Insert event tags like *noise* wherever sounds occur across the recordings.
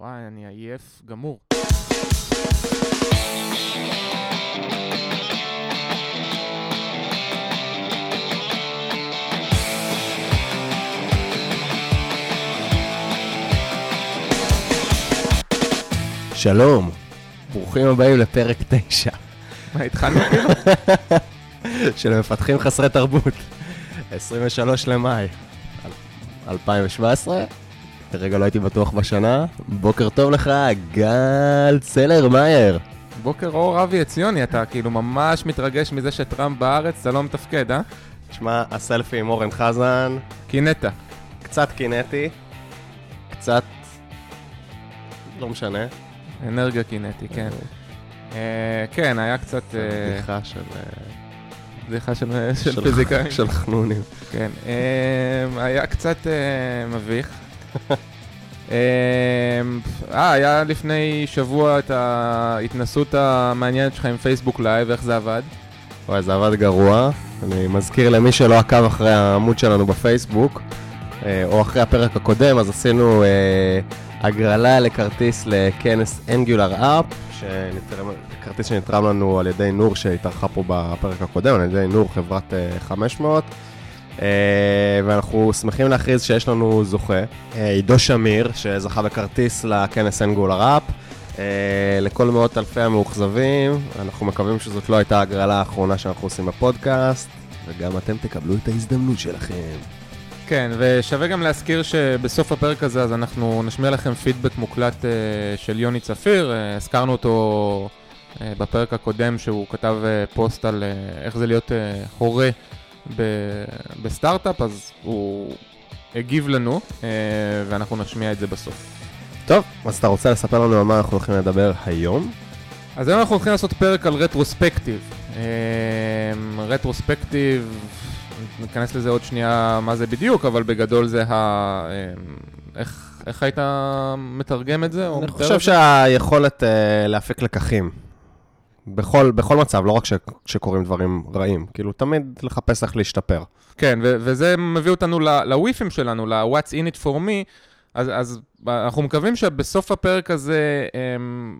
וואי, אני עייף גמור. שלום, ברוכים הבאים לפרק 9 מה, התחלנו כאילו? *laughs* של מפתחים חסרי תרבות. 23 למאי 2017, לרגע לא הייתי בטוח בשנה. בוקר טוב לך, גל צלר מאייר. בוקר אור אבי עציוני, אתה כאילו ממש מתרגש מזה שטראמפ בארץ, אתה לא מתפקד, אה? תשמע, הסלפי עם אורן חזן, קינאת. קצת קינטי, קצת... לא משנה. אנרגיה קינטי, כן. אה, כן, היה קצת אה, בדיחה של... אה, בדיחה של פיזיקאים. של חנונים. כן. היה קצת מביך. *laughs* אה, אה, היה לפני שבוע את ההתנסות המעניינת שלך עם Facebook Live, איך זה עבד? וואי, זה עבד גרוע. אני מזכיר למי שלא עקב אחרי העמוד שלנו בפייסבוק, אה, או אחרי הפרק הקודם, אז עשינו אה, הגרלה לכרטיס לכנס AngularUP, כרטיס שנתרם לנו על ידי נור שהתארחה פה בפרק הקודם, על ידי נור חברת אה, 500. אה, ואנחנו שמחים להכריז שיש לנו זוכה, אה, עידו שמיר, שזכה בכרטיס לכנס אנגולר אפ. Uh, לכל מאות אלפי המאוכזבים, אנחנו מקווים שזאת לא הייתה ההגרלה האחרונה שאנחנו עושים בפודקאסט, וגם אתם תקבלו את ההזדמנות שלכם. כן, ושווה גם להזכיר שבסוף הפרק הזה אז אנחנו נשמיע לכם פידבק מוקלט אה, של יוני צפיר, אה, הזכרנו אותו אה, בפרק הקודם שהוא כתב אה, פוסט על אה, איך זה להיות אה, הורה ב- בסטארט-אפ, אז הוא הגיב לנו, אה, ואנחנו נשמיע את זה בסוף. טוב, אז אתה רוצה לספר לנו על מה אנחנו הולכים לדבר היום? אז היום אנחנו הולכים לעשות פרק על רטרוספקטיב. אה, רטרוספקטיב, ניכנס לזה עוד שנייה מה זה בדיוק, אבל בגדול זה ה... אה, איך, איך היית מתרגם את זה? אני חושב זה? שהיכולת uh, להפיק לקחים. בכל, בכל מצב, לא רק ש- שקורים דברים רעים, כאילו תמיד לחפש איך להשתפר. כן, ו- וזה מביא אותנו לוויפים שלנו, ל-What's in it for me, אז, אז אנחנו מקווים שבסוף הפרק הזה הם,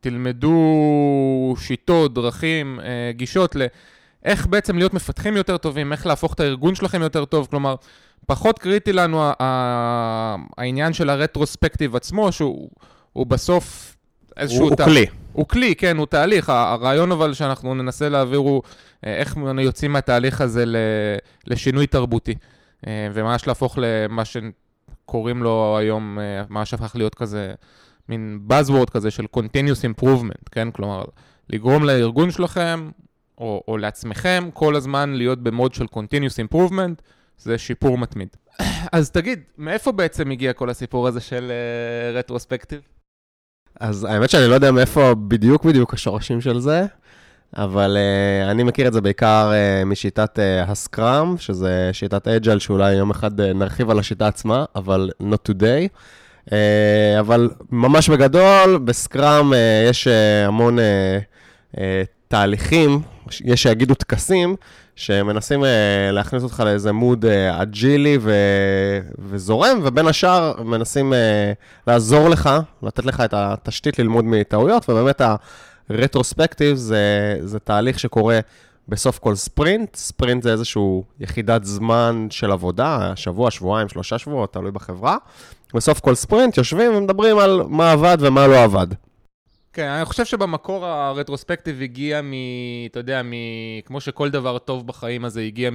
תלמדו שיטות, דרכים, אה, גישות לאיך בעצם להיות מפתחים יותר טובים, איך להפוך את הארגון שלכם יותר טוב, כלומר, פחות קריטי לנו העניין של הרטרוספקטיב עצמו, שהוא הוא בסוף איזשהו... הוא, הוא תה- כלי. הוא כלי, כן, הוא תהליך. הרעיון אבל שאנחנו ננסה להעביר הוא אה, איך יוצאים מהתהליך הזה לשינוי תרבותי. אה, וממש להפוך למה שקוראים לו היום, אה, מה שהפך להיות כזה, מין Buzzword כזה של Continuous Improvement, כן? כלומר, לגרום לארגון שלכם, או, או לעצמכם, כל הזמן להיות במוד של Continuous Improvement, זה שיפור מתמיד. *coughs* אז תגיד, מאיפה בעצם הגיע כל הסיפור הזה של רטרוספקטיב? אז האמת שאני לא יודע מאיפה בדיוק בדיוק השורשים של זה, אבל uh, אני מכיר את זה בעיקר uh, משיטת uh, הסקראם, שזה שיטת אג'ל, שאולי יום אחד uh, נרחיב על השיטה עצמה, אבל not today. Uh, אבל ממש בגדול, בסקראם uh, יש uh, המון uh, uh, תהליכים, יש שיגידו טקסים, שמנסים uh, להכניס אותך לאיזה מוד uh, אג'ילי ו- וזורם, ובין השאר מנסים uh, לעזור לך, לתת לך את התשתית ללמוד מטעויות, ובאמת הרטרוספקטיב זה, זה תהליך שקורה בסוף כל ספרינט. ספרינט זה איזושהי יחידת זמן של עבודה, שבוע, שבועיים, שלושה שבועות, תלוי בחברה. בסוף כל ספרינט יושבים ומדברים על מה עבד ומה לא עבד. כן, אני חושב שבמקור הרטרוספקטיב הגיע מ... אתה יודע, מ... כמו שכל דבר טוב בחיים הזה הגיע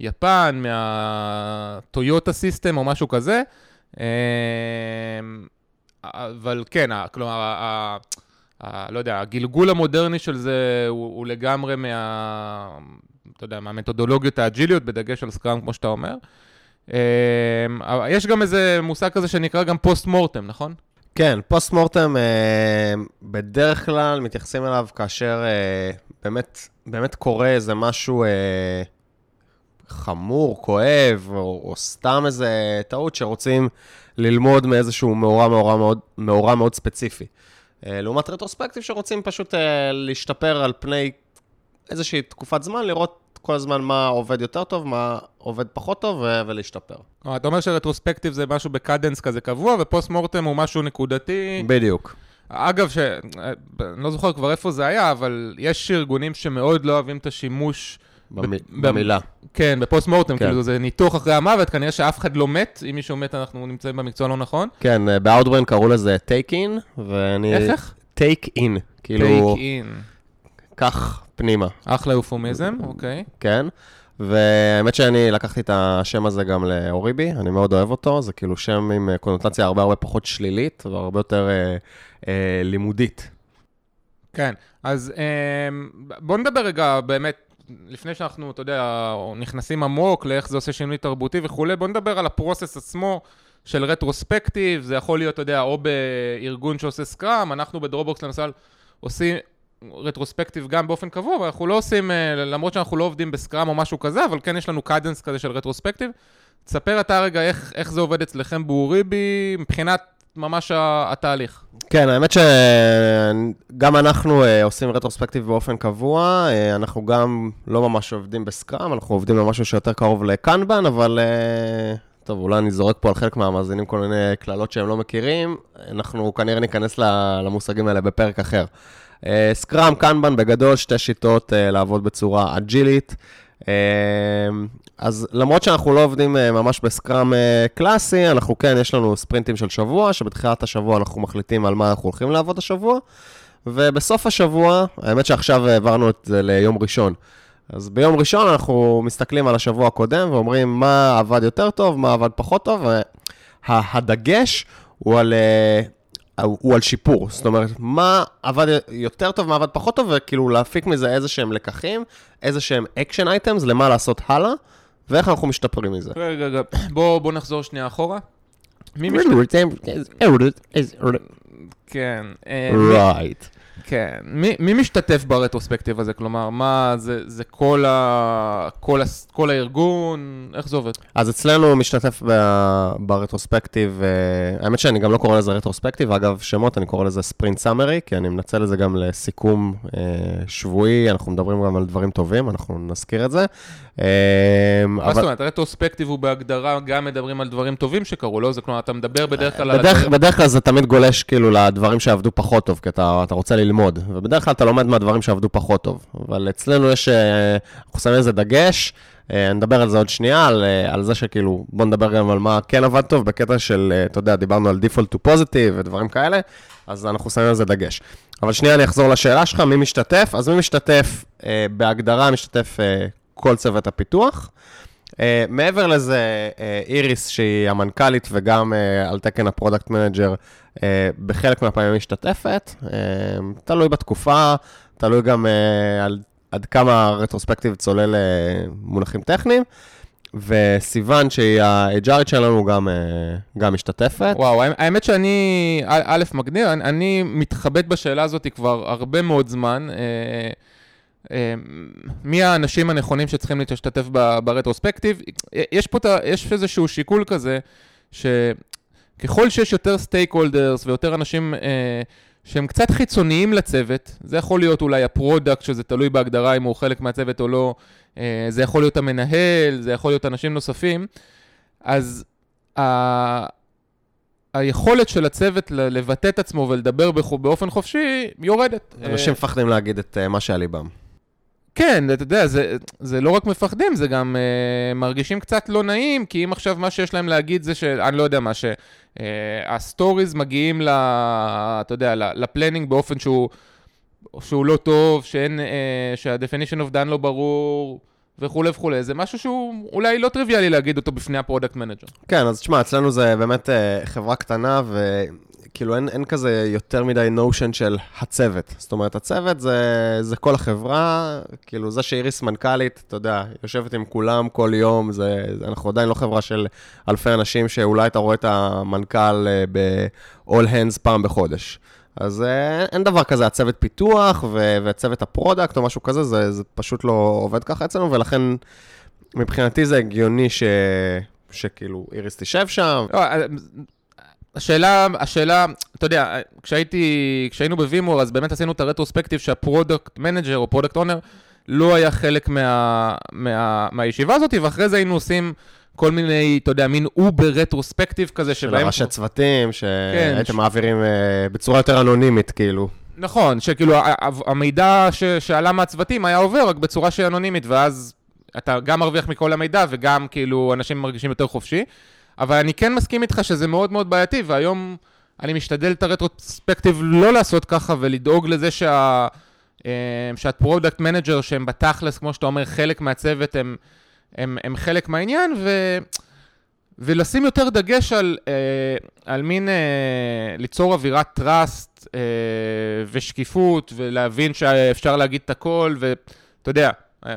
מיפן, מהטויוטה סיסטם או משהו כזה. אמ, אבל כן, כלומר, ה- ה- לא יודע, הגלגול המודרני של זה הוא, הוא לגמרי מה... אתה יודע, מהמתודולוגיות האג'יליות, בדגש על סקראם, כמו שאתה אומר. אמ, יש גם איזה מושג כזה שנקרא גם פוסט מורטם, נכון? כן, פוסט מורטם אה, בדרך כלל מתייחסים אליו כאשר אה, באמת, באמת קורה איזה משהו אה, חמור, כואב, או, או סתם איזה טעות שרוצים ללמוד מאיזשהו מאורע, מאורע מאוד, מאורע מאוד ספציפי. אה, לעומת רטרוספקטיב שרוצים פשוט אה, להשתפר על פני איזושהי תקופת זמן, לראות כל הזמן מה עובד יותר טוב, מה עובד פחות טוב, ו- ולהשתפר. אה, אתה אומר ש retrospective זה משהו ב cadence כזה קבוע, ו post mortem הוא משהו נקודתי. בדיוק. אגב, ש... אני לא זוכר כבר איפה זה היה, אבל יש ארגונים שמאוד לא אוהבים את השימוש... במ... במילה. כן, ב post mortem, כן. כאילו זה ניתוח אחרי המוות, כנראה שאף אחד לא מת, אם מישהו מת אנחנו נמצאים במקצוע לא נכון. כן, אה, ב-Outbrain קראו לזה take in, ואני... איך איך? take in, כאילו, take in. קח פנימה, אחלה אופמיזם, אוקיי. כן? והאמת שאני לקחתי את השם הזה גם לאוריבי, אני מאוד אוהב אותו, זה כאילו שם עם אה, קונוטציה הרבה הרבה פחות שלילית, והרבה יותר אה, אה, לימודית. כן, אז אמ, בוא נדבר רגע באמת, לפני שאנחנו, אתה יודע, נכנסים עמוק לאיך זה עושה שינוי תרבותי וכולי, בוא נדבר על הפרוסס עצמו של רטרוספקטיב, זה יכול להיות, אתה יודע, או בארגון שעושה סקראם, אנחנו בדרובוקס למשל עושים רטרוספקטיב גם באופן קבוע, אבל אנחנו לא עושים, אה, למרות שאנחנו לא עובדים בסקראם או משהו כזה, אבל כן יש לנו קדנס כזה של רטרוספקטיב. תספר אתה רגע איך, איך זה עובד אצלכם באוריבי, מבחינת ממש התהליך. כן, האמת שגם אנחנו אה, עושים רטרוספקטיב באופן קבוע, אה, אנחנו גם לא ממש עובדים בסקראם, אנחנו עובדים במשהו שיותר קרוב לקנבן, אבל טוב, אולי אני זורק פה על חלק מהמאזינים כל מיני קללות שהם לא מכירים, אנחנו כנראה ניכנס למושגים האלה בפרק אחר. אה, סקראם, קנבן, בגדול, שתי שיטות אה, לעבוד בצורה אג'ילית. אה, אז למרות שאנחנו לא עובדים אה, ממש בסקראם אה, קלאסי, אנחנו כן, יש לנו ספרינטים של שבוע, שבתחילת השבוע אנחנו מחליטים על מה אנחנו הולכים לעבוד השבוע, ובסוף השבוע, האמת שעכשיו העברנו את זה ליום ראשון. אז ביום ראשון אנחנו מסתכלים על השבוע הקודם ואומרים מה עבד יותר טוב, מה עבד פחות טוב, והדגש הוא על, הוא על שיפור. זאת אומרת, מה עבד יותר טוב, מה עבד פחות טוב, וכאילו להפיק מזה איזה שהם לקחים, איזה שהם action items, למה לעשות הלאה, ואיך אנחנו משתפרים מזה. רגע, רגע, בוא, בוא נחזור שנייה אחורה. מי משתתף? כן. אה, מי- right. כן. מי, מי משתתף ב retrospective הזה? כלומר, מה, זה, זה כל, ה, כל, ה, כל הארגון? איך זה עובד? אז אצלנו משתתף ב- ברטרוספקטיב, אה, האמת שאני גם לא קורא לזה רטרוספקטיב, אגב, שמות, אני קורא לזה ספרינט סאמרי, כי אני מנצל את זה גם לסיכום אה, שבועי, אנחנו מדברים גם על דברים טובים, אנחנו נזכיר את זה. אה, מה זאת אומרת? רטרוספקטיב הוא בהגדרה גם מדברים על דברים טובים שקרו, לא? זה כלומר, אתה מדבר בדרך כלל על... בדרך, כלל זה תמיד גולש כאילו לדברים שעבדו פחות טוב, כי אתה, רוצה ללמוד, ובדרך כלל אתה לומד מהדברים שעבדו פחות טוב. אבל אצלנו יש, אה, אנחנו שמים איזה דגש, אה, נדבר על זה עוד שנייה, על, אה, על זה שכאילו, בוא נדבר גם על מה כן עבד טוב, בקטע של, אתה יודע, דיברנו על default to positive ודברים כאלה, אז אנחנו שמים על זה דגש. אבל שנייה, אני אחזור לשאלה שלך, מי משתתף? אז מי משתתף, בהגדרה משתתף כל צוות הפיתוח. אה, מעבר לזה, אה, איריס, שהיא המנכ"לית וגם אה, על תקן ה product manager, אה, בחלק מהפעמים משתתפת. אה, תלוי בתקופה, תלוי גם uh, על עד כמה הרטרוספקטיב צולל uh, מונחים טכניים. וסיוון, שהיא ה-HRית שלנו, גם, uh, גם משתתפת. וואו, האמת- שאני, א', מגניב, אני, אני מתחבט בשאלה הזאת כבר הרבה מאוד זמן. אה, אה, מי האנשים הנכונים שצריכים להשתתף ברטרוספקטיב? יש פה, יש איזשהו שיקול כזה, שככל שיש יותר סטייק הולדרס ויותר אנשים אה, שהם קצת חיצוניים לצוות, זה יכול להיות אולי ה product, שזה תלוי בהגדרה אם הוא חלק מהצוות או לא, אה, זה יכול להיות המנהל, זה יכול להיות אנשים נוספים, אז ה... היכולת של הצוות לבטא את עצמו ולדבר באופן חופשי יורדת. אנשים אה, מפחדים להגיד את אה, מה שעל ליבם. כן, אתה יודע, זה, זה לא רק מפחדים, זה גם אה, מרגישים קצת לא נעים, כי אם עכשיו מה שיש להם להגיד זה ש... אני לא יודע מה, שה stories מגיעים ל... אתה יודע, ל planning באופן שהוא, שהוא לא טוב, שאין... אה, שה-definition of done לא ברור. וכולי וכולי, זה משהו שהוא אולי לא טריוויאלי להגיד אותו בפני ה product manager. כן, אז תשמע, אצלנו זה באמת אה, חברה קטנה, וכאילו אין, אין כזה יותר מדי notion של הצוות. זאת אומרת, הצוות זה, זה כל החברה, כאילו זה שאיריס מנכ"לית, אתה יודע, יושבת עם כולם כל יום, זה, אנחנו עדיין לא חברה של אלפי אנשים שאולי אתה רואה את המנכ"ל אה, ב-all hands פעם בחודש. אז אה, אין דבר כזה, הצוות פיתוח ו- וצוות ה product או משהו כזה, זה, זה פשוט לא עובד ככה אצלנו, ולכן מבחינתי זה הגיוני ש... שכאילו איריס תשב שם. השאלה, השאלה, אתה יודע, כשהייתי, כשהיינו בווימור, אז באמת עשינו את ה retrospective שה product manager או product owner לא היה חלק מה, מה, מהישיבה הזאת, ואחרי זה היינו עושים כל מיני, אתה יודע, מין over retrospective כזה, של שבהם... הראשי צוותים, כן, שהייתם ש- מעבירים אה, בצורה יותר אנונימית, כאילו. נכון, שכאילו המידע ש, שעלה מהצוותים היה עובר רק בצורה שהיא אנונימית, ואז אתה גם מרוויח מכל המידע וגם כאילו אנשים מרגישים יותר חופשי. אבל אני כן מסכים איתך שזה מאוד מאוד בעייתי, והיום אני משתדל את ה retrospective לא לעשות ככה ולדאוג לזה שה... אה, שה product manager שהם בתכלס, כמו שאתה אומר, חלק מהצוות הם, הם, הם חלק מהעניין, ו... ולשים יותר דגש על, אה, על מין, אה, ליצור אווירת trust ושקיפות, ולהבין שאפשר להגיד את הכל, ואתה יודע,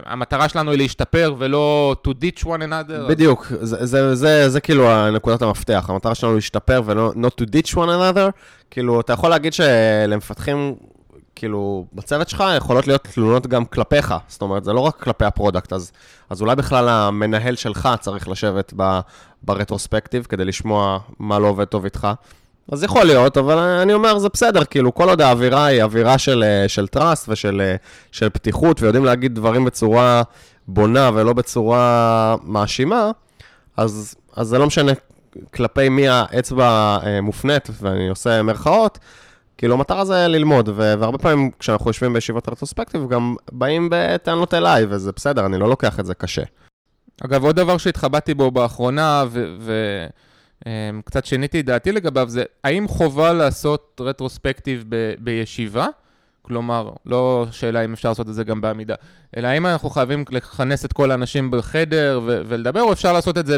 המטרה שלנו היא להשתפר ולא to ditch one another. בדיוק, זה, זה, זה, זה כאילו נקודת המפתח. המטרה שלנו להשתפר ולא not to ditch one another. כאילו, אתה יכול להגיד שלמפתחים, כאילו, בצוות שלך יכולות להיות תלונות גם כלפיך. זאת אומרת, זה לא רק כלפי ה product, אז, אז אולי בכלל המנהל שלך צריך לשבת ב, ברטרוספקטיב כדי לשמוע מה לא עובד טוב איתך. אז יכול להיות, אבל אני אומר, זה בסדר, כאילו, כל עוד האווירה היא אווירה של, אה, של טראסט ושל אה, של פתיחות, ויודעים להגיד דברים בצורה בונה ולא בצורה מאשימה, אז, אז זה לא משנה כלפי מי האצבע אה, מופנית, ואני עושה מירכאות, כאילו, המטרה זה ללמוד, ו- והרבה פעמים כשאנחנו יושבים בישיבות רטרוספקטיב, גם באים בטענות אליי, וזה בסדר, אני לא לוקח את זה קשה. אגב, עוד דבר שהתחבטתי בו באחרונה, וקצת שיניתי את דעתי לגביו, זה האם חובה לעשות רטרוספקטיב ב- בישיבה? כלומר, לא שאלה אם אפשר לעשות את זה גם בעמידה, אלא האם אנחנו חייבים לכנס את כל האנשים בחדר ו- ולדבר, או אפשר לעשות את זה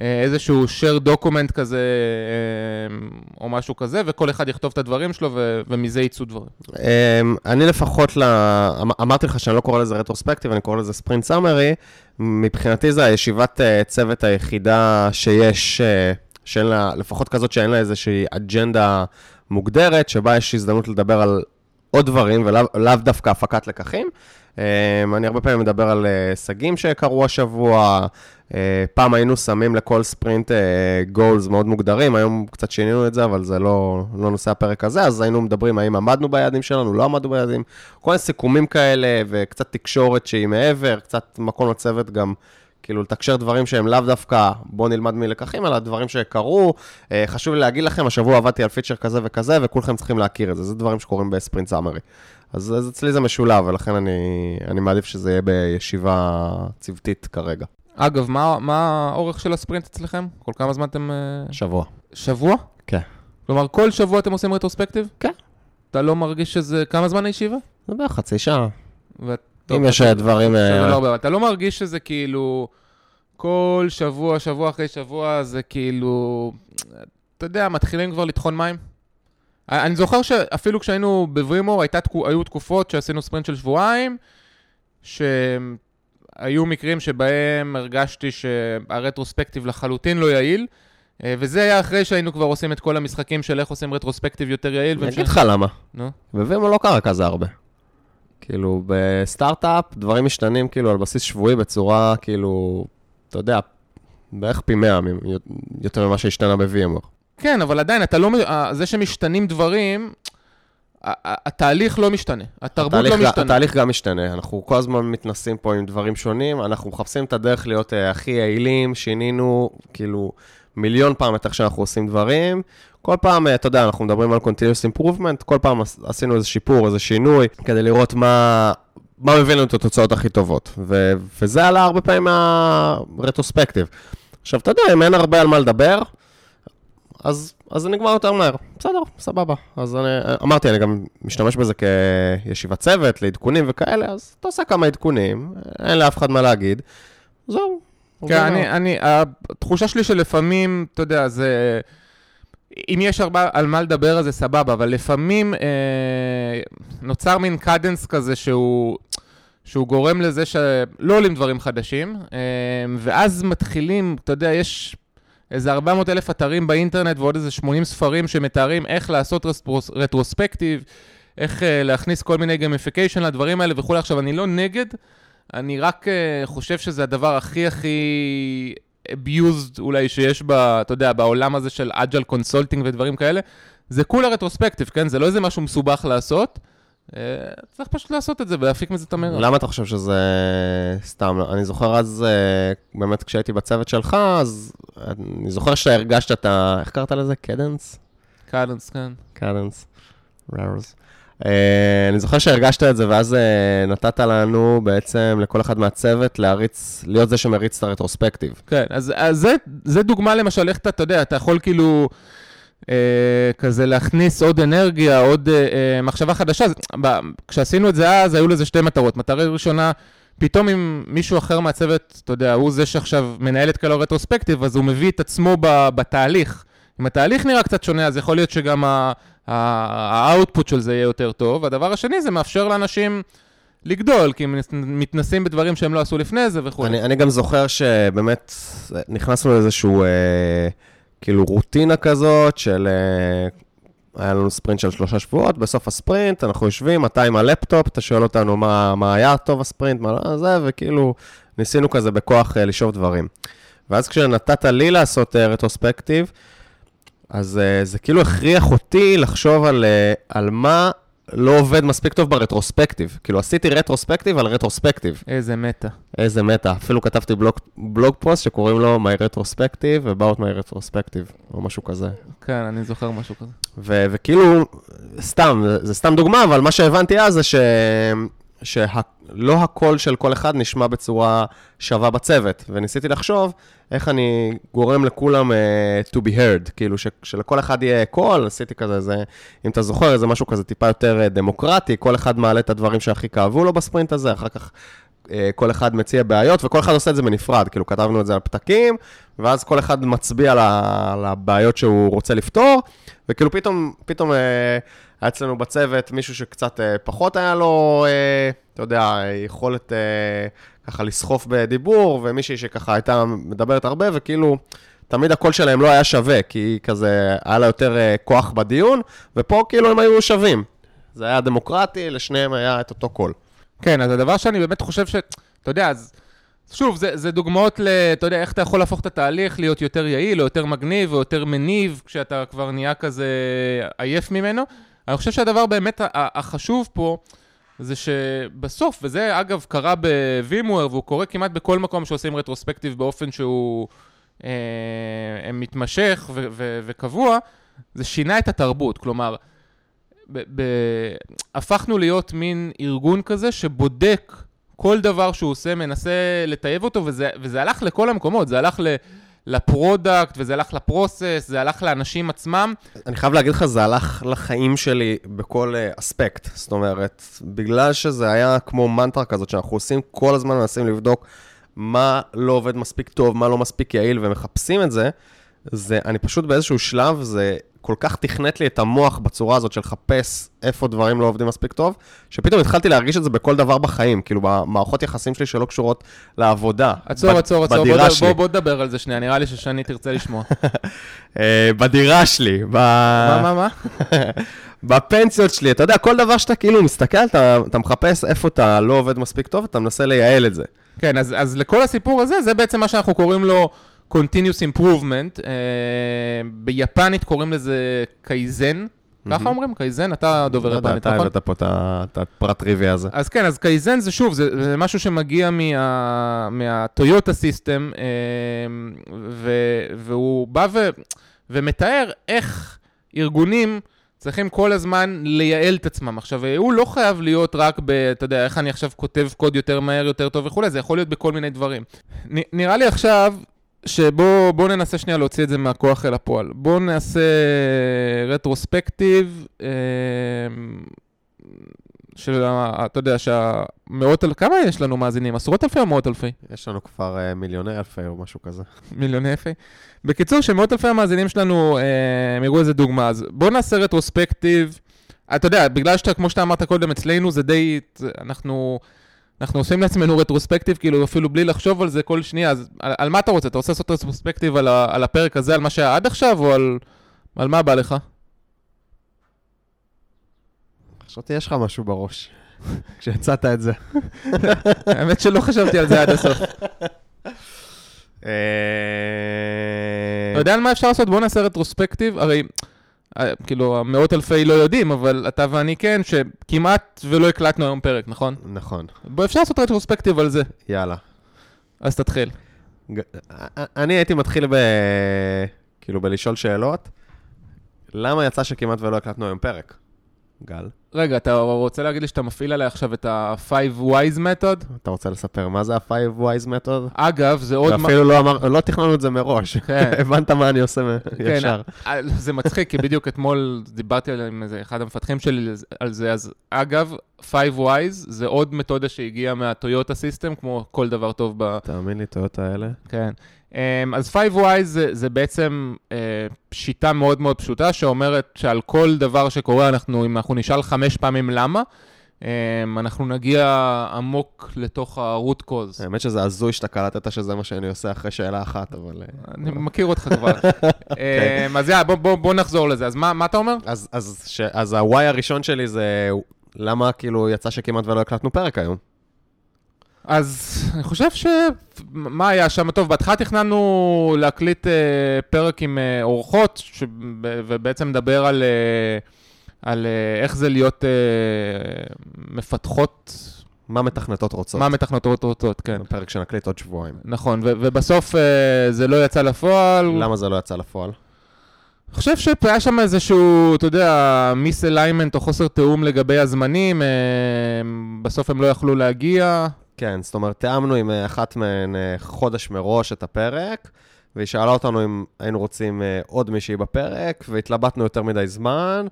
באיזשהו share document כזה, אה, או משהו כזה, וכל אחד יכתוב את הדברים שלו, ו- ומזה יצאו דברים. אמ, אני לפחות, ל... אמ- אמרתי לך שאני לא קורא לזה רטרוספקטיב, אני קורא לזה ספרינט סאמרי. מבחינתי זה הישיבת אה, צוות היחידה שיש, אה, שאין לה, לפחות כזאת שאין לה איזושהי אג'נדה מוגדרת, שבה יש הזדמנות לדבר על עוד דברים, ולאו לאו דווקא הפקת לקחים. אני הרבה פעמים מדבר על אה, הישגים שקרו השבוע. אה, פעם היינו שמים לכל ספרינט גולס מאוד מוגדרים, היום קצת שינינו את זה, אבל זה לא, לא נושא הפרק הזה, אז היינו מדברים האם עמדנו ביעדים שלנו, לא עמדנו ביעדים, כל מיני סיכומים כאלה, וקצת תקשורת שהיא מעבר, קצת מקום לצוות גם, כאילו לתקשר דברים שהם לאו דווקא, בואו נלמד מלקחים, אלא דברים שקרו. אה, חשוב לי להגיד לכם, השבוע עבדתי על פיצ'ר כזה וכזה, וכולכם צריכים להכיר את זה, זה דברים שקורים בספרינט סאמרי. אז, אז אצלי זה משולב, ולכן אני, אני מעדיף שזה יהיה בישיבה צוותית כרגע. אגב, מה, מה האורך של הספרינט אצלכם? כל כמה זמן אתם... אה, שבוע. שבוע? כן. כלומר, כל שבוע אתם עושים רטרוספקטיב? כן. אתה לא מרגיש שזה... כמה זמן הישיבה? זה בערך חצי שעה. ואת... אם יש דברים... אה, לא אתה לא מרגיש שזה כאילו... כל שבוע, שבוע אחרי שבוע, זה כאילו... אתה יודע, מתחילים כבר לטחון מים? אני זוכר שאפילו כשהיינו בווימור, הייתה, תקו- היו תקופות שעשינו ספרינט של שבועיים, שהיו מקרים שבהם הרגשתי שהרטרוספקטיב לחלוטין לא יעיל, אה, וזה היה אחרי שהיינו כבר עושים את כל המשחקים של איך עושים רטרוספקטיב יותר יעיל. אני אגיד לך למה. נו. בווימו לא קרה כזה הרבה. כאילו, בסטארט-אפ דברים משתנים כאילו על בסיס שבועי בצורה, כאילו, אתה יודע, בערך פי 100 יותר ממה שהשתנה ב-VMware. כן, אבל עדיין, אתה לא... ה- זה שמשתנים דברים, התהליך לא משתנה. התרבות לא משתנה. התהליך גם משתנה, אנחנו כל הזמן מתנסים פה עם דברים שונים, אנחנו מחפשים את הדרך להיות אה, הכי יעילים, שינינו כאילו מיליון פעם את איך שאנחנו עושים דברים. כל פעם, אה, אתה יודע, אנחנו מדברים על continuous improvement, כל פעם עש- עשינו איזה שיפור, איזה שינוי, כדי לראות מה, מה מביא לנו את התוצאות הכי טובות. ו- וזה עלה הרבה פעמים מהרטרוספקטיב. עכשיו, אתה יודע, אם אין הרבה על מה לדבר, אז, אז זה נגמר יותר מהר. בסדר, סבבה. אז אני, אמרתי, אני גם משתמש בזה כישיבת צוות, לעדכונים וכאלה, אז אתה עושה כמה עדכונים, אין לאף אחד מה להגיד. זהו. כן. אני, אני, התחושה שלי שלפעמים, אתה יודע, זה... אם יש הרבה על מה לדבר אז זה סבבה, אבל לפעמים אה, נוצר מין cadence כזה שהוא, שהוא גורם לזה שלא עולים דברים חדשים, אה, ואז מתחילים, אתה יודע, יש איזה 400 אלף אתרים באינטרנט ועוד איזה 80 ספרים שמתארים איך לעשות retros, retrospective, איך אה, להכניס כל מיני gamification לדברים האלה וכולי. עכשיו, אני לא נגד, אני רק אה, חושב שזה הדבר הכי הכי abused אולי שיש ב, אתה יודע, בעולם הזה של agile consulting ודברים כאלה. זה כולה retrospective, כן? זה לא איזה משהו מסובך לעשות, צריך פשוט לעשות את זה ולהפיק מזה את המרב. למה אתה חושב שזה סתם? אני זוכר אז, אה, באמת כשהייתי בצוות שלך, אז אני זוכר שהרגשת את ה... איך קראת לזה? cadence? cadence, כן. cadence. רארס. אני זוכר שהרגשת את זה, ואז אה, נתת לנו בעצם, לכל אחד מהצוות, להריץ, להיות זה שמריץ את הרטרוספקטיב. כן, אז, אז זה, זה דוגמה למשל, איך אתה, אתה יודע, אתה יכול כאילו אה, כזה להכניס עוד אנרגיה, עוד אה, אה, מחשבה חדשה. כשעשינו את זה אז, היו לזה שתי מטרות. מטרה ראשונה, פתאום אם מישהו אחר מהצוות, אתה יודע, הוא זה שעכשיו מנהל את כל הרטרוספקטיב, אז הוא מביא את עצמו ב, בתהליך. אם התהליך נראה קצת שונה, אז יכול להיות שגם ה output של זה יהיה יותר טוב. הדבר השני, זה מאפשר לאנשים לגדול, כי הם מתנסים בדברים שהם לא עשו לפני זה וכו'. אני, אני גם זוכר שבאמת נכנסנו לאיזשהו, אה, כאילו, רוטינה כזאת של... אה, היה לנו ספרינט של שלושה שבועות, בסוף הספרינט אנחנו יושבים, אתה עם הלפטופ, אתה שואל אותנו מה, מה היה טוב הספרינט, מה לא, זה, וכאילו ניסינו כזה בכוח אה, לשאוב דברים. ואז כשנתת לי לעשות אה, retrospective, אז uh, זה כאילו הכריח אותי לחשוב על, uh, על מה לא עובד מספיק טוב ברטרוספקטיב. כאילו, עשיתי רטרוספקטיב על רטרוספקטיב. איזה מטה. איזה מטה. אפילו כתבתי בלוג, בלוג פוסט שקוראים לו My Retrospective, about my Retrospective, או משהו כזה. כן, אני זוכר משהו כזה. ו- וכאילו, סתם, זה, זה סתם דוגמה, אבל מה שהבנתי אז זה ש... שלא הקול של כל אחד נשמע בצורה שווה בצוות, וניסיתי לחשוב איך אני גורם לכולם uh, to be heard, כאילו ש, שלכל אחד יהיה קול, עשיתי כזה, זה, אם אתה זוכר, זה משהו כזה טיפה יותר uh, דמוקרטי, כל אחד מעלה את הדברים שהכי כאבו לו בספרינט הזה, אחר כך uh, כל אחד מציע בעיות, וכל אחד עושה את זה בנפרד, כאילו כתבנו את זה על פתקים, ואז כל אחד מצביע על הבעיות שהוא רוצה לפתור, וכאילו פתאום, פתאום... Uh, היה אצלנו בצוות מישהו שקצת אה, פחות היה לו, אה, אתה יודע, יכולת אה, ככה לסחוף בדיבור, ומישהי שככה הייתה מדברת הרבה, וכאילו, תמיד הקול שלהם לא היה שווה, כי כזה, היה לה יותר כוח בדיון, ופה כאילו הם היו שווים. זה היה דמוקרטי, לשניהם היה את אותו קול. כן, אז הדבר שאני באמת חושב ש... אתה יודע, אז... שוב, זה, זה דוגמאות ל... אתה יודע, איך אתה יכול להפוך את התהליך להיות יותר יעיל, או יותר מגניב, או יותר מניב, כשאתה כבר נהיה כזה עייף ממנו. אני חושב שהדבר באמת החשוב פה, זה שבסוף, וזה אגב קרה בווימוור, והוא קורה כמעט בכל מקום שעושים retrospective באופן שהוא אה, מתמשך ו- ו- וקבוע, זה שינה את התרבות. כלומר, ב- ב- הפכנו להיות מין ארגון כזה שבודק כל דבר שהוא עושה, מנסה לטייב אותו, וזה, וזה הלך לכל המקומות, זה הלך ל... ל product, וזה הלך ל process, זה הלך לאנשים עצמם. אני חייב להגיד לך, זה הלך לחיים שלי בכל uh, אספקט. זאת אומרת, בגלל שזה היה כמו מנטרה כזאת, שאנחנו עושים כל הזמן, מנסים לבדוק מה לא עובד מספיק טוב, מה לא מספיק יעיל, ומחפשים את זה, זה, אני פשוט באיזשהו שלב, זה כל כך תכנת לי את המוח בצורה הזאת של לחפש איפה דברים לא עובדים מספיק טוב, שפתאום התחלתי להרגיש את זה בכל דבר בחיים, כאילו במערכות יחסים שלי שלא קשורות לעבודה. עצור, עצור, עצור, בוא, בוא, בוא נדבר על זה שנייה, נראה לי ששני תרצה לשמוע. *laughs* אה, בדירה שלי, ב... מה, מה, מה? *laughs* בפנסיות שלי, אתה יודע, כל דבר שאתה כאילו מסתכל, אתה, אתה מחפש איפה אתה לא עובד מספיק טוב, אתה מנסה לייעל את זה. כן, אז, אז לכל הסיפור הזה, זה בעצם מה שאנחנו קוראים לו... Continuous Improvement, אה, ביפנית קוראים לזה קייזן. ככה אומרים? קייזן? אתה דובר לא יפנית, נכון? אתה הבאת פה את הפרט טריוויה הזה. אז כן, אז קייזן זה שוב, זה, זה משהו שמגיע מה, מהטויוטה system, אה, והוא בא ו, ומתאר איך ארגונים... צריכים כל הזמן לייעל את עצמם. עכשיו, הוא לא חייב להיות רק ב... אתה יודע, איך אני עכשיו כותב קוד יותר מהר, יותר טוב וכולי, זה יכול להיות בכל מיני דברים. נ, נראה לי עכשיו שבואו ננסה שנייה להוציא את זה מהכוח אל הפועל. בואו נעשה רטרוספקטיב אה, של, אתה יודע, שהמאות אלפי, כמה יש לנו מאזינים? עשרות אלפי או מאות אלפי? יש לנו כבר uh, מיליוני אלפי או משהו כזה. מיליוני אלפי? בקיצור, שמאות אלפי המאזינים שלנו אה, יראו איזה דוגמה. אז בואו נעשה רטרוספקטיב. אתה יודע, בגלל שאתה, כמו שאתה אמרת קודם, אצלנו זה די, אנחנו... אנחנו עושים לעצמנו רטרוספקטיב, כאילו אפילו בלי לחשוב על זה כל שנייה, אז על, על מה אתה רוצה? אתה רוצה לעשות רטרוספקטיב על, ה, על הפרק הזה, על מה שהיה עד עכשיו, או על, על מה בא לך? חשבתי יש לך משהו בראש, *laughs* כשיצאת את זה. *laughs* האמת שלא חשבתי על זה עד הסוף. *laughs* אה, אתה יודע על מה אפשר לעשות? בוא נעשה רטרוספקטיב, הרי כאילו, מאות אלפי לא יודעים, אבל אתה ואני כן, שכמעט ולא הקלטנו היום פרק, נכון? נכון. בוא, אפשר לעשות רטרוספקטיב על זה. יאללה. אז תתחיל. ג- אני הייתי מתחיל ב... כאילו בלשאול שאלות. למה יצא שכמעט ולא הקלטנו היום פרק? גל, רגע, אתה רוצה להגיד לי שאתה מפעיל עליה עכשיו את ה-5 wise method? אתה רוצה לספר מה זה ה-5 wise method? אגב, זה עוד... ואפילו לא, אמר, לא תכננו את זה מראש. כן. *laughs* הבנת מה אני עושה *laughs* כן, ישר. אה, זה מצחיק, כי בדיוק אתמול דיברתי על- עם איזה אחד המפתחים שלי על זה, אז אגב, 5 wise זה עוד מתודה שהגיעה מהטויוטה סיסטם, כמו כל דבר טוב ב... תאמין לי, טויוטה האלה. כן. אמ, אז 5Y זה, זה בעצם אה, שיטה מאוד מאוד פשוטה, שאומרת שעל כל דבר שקורה, אנחנו, אם אנחנו נשאל חמש פעמים למה, אמ, אנחנו נגיע עמוק לתוך ה-root cause. האמת שזה הזוי שאתה קלטת שזה מה שאני עושה אחרי שאלה אחת, אבל... אה, אני מכיר אותך כבר. *laughs* אמ, אז יאללה, בוא, בוא, בוא נחזור לזה. אז מה, מה אתה אומר? אז, אז, אז ה-Y הראשון שלי זה למה כאילו יצא שכמעט ולא הקלטנו פרק היום. אז אני חושב ש... מה היה שם? טוב, בהתחלה תכננו להקליט אה, פרק עם אה, אורחות, ש... ובעצם לדבר על, אה, על אה, איך זה להיות אה, מפתחות, מה מתכנתות רוצות? מה מתכנתות רוצות, כן. פרק שנקליט עוד שבועיים. נכון, ו- ובסוף אה, זה לא יצא לפועל. למה זה לא יצא לפועל? אני חושב שהיה שם איזשהו, אתה יודע, misalignment או חוסר תיאום לגבי הזמנים, אה, בסוף הם לא יכלו להגיע. כן, זאת אומרת, תיאמנו עם אה, אחת מהן אה, חודש מראש את הפרק, והיא שאלה אותנו אם היינו רוצים אה, עוד מישהי בפרק, והתלבטנו יותר מדי זמן,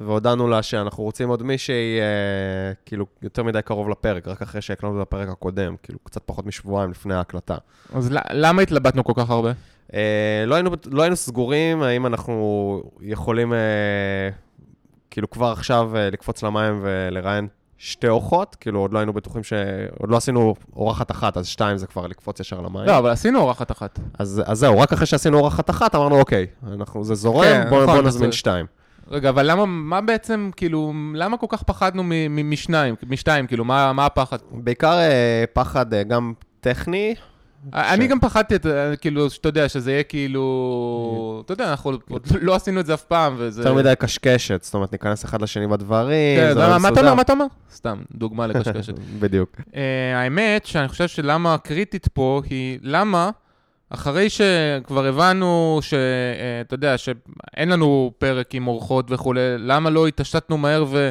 והודענו לה שאנחנו רוצים עוד מישהי, אה, כאילו, יותר מדי קרוב לפרק, רק אחרי שהקלטנו את הפרק הקודם, כאילו, קצת פחות משבועיים לפני ההקלטה. אז למה התלבטנו כל כך הרבה? אה, לא, היינו, לא היינו סגורים האם אנחנו יכולים, אה, כאילו, כבר עכשיו אה, לקפוץ למים ולראיין שתי אורחות, כאילו, עוד לא היינו בטוחים ש... עוד לא עשינו אורחת אחת, אז שתיים זה כבר לקפוץ ישר למים. לא, אבל עשינו אורחת אחת. אז, אז זהו, רק אחרי שעשינו אורחת אחת, אמרנו, אוקיי, אנחנו, זה זורם, כן, בואו נכון, בוא נזמין זה- שתיים. רגע, אבל למה, מה בעצם, כאילו, למה כל כך פחדנו מ- מ- משניים, משתיים, כאילו, מה, מה הפחד? בעיקר אה, פחד אה, גם טכני, אני גם פחדתי, כאילו, שאתה יודע, שזה יהיה כאילו, אתה יודע, אנחנו עוד לא עשינו את זה אף פעם, וזה... יותר מדי קשקשת, זאת אומרת, ניכנס אחד לשני בדברים, כן, זה מה לא מה אתה מסודר. אומר? מה אתה אומר? סתם, דוגמה לקשקשת. *laughs* בדיוק. אה, האמת שאני חושב שלמה הקריטית פה היא למה, אחרי שכבר הבנו שאתה יודע, שאין לנו פרק עם אורחות וכולי, למה לא התעשתנו מהר ו...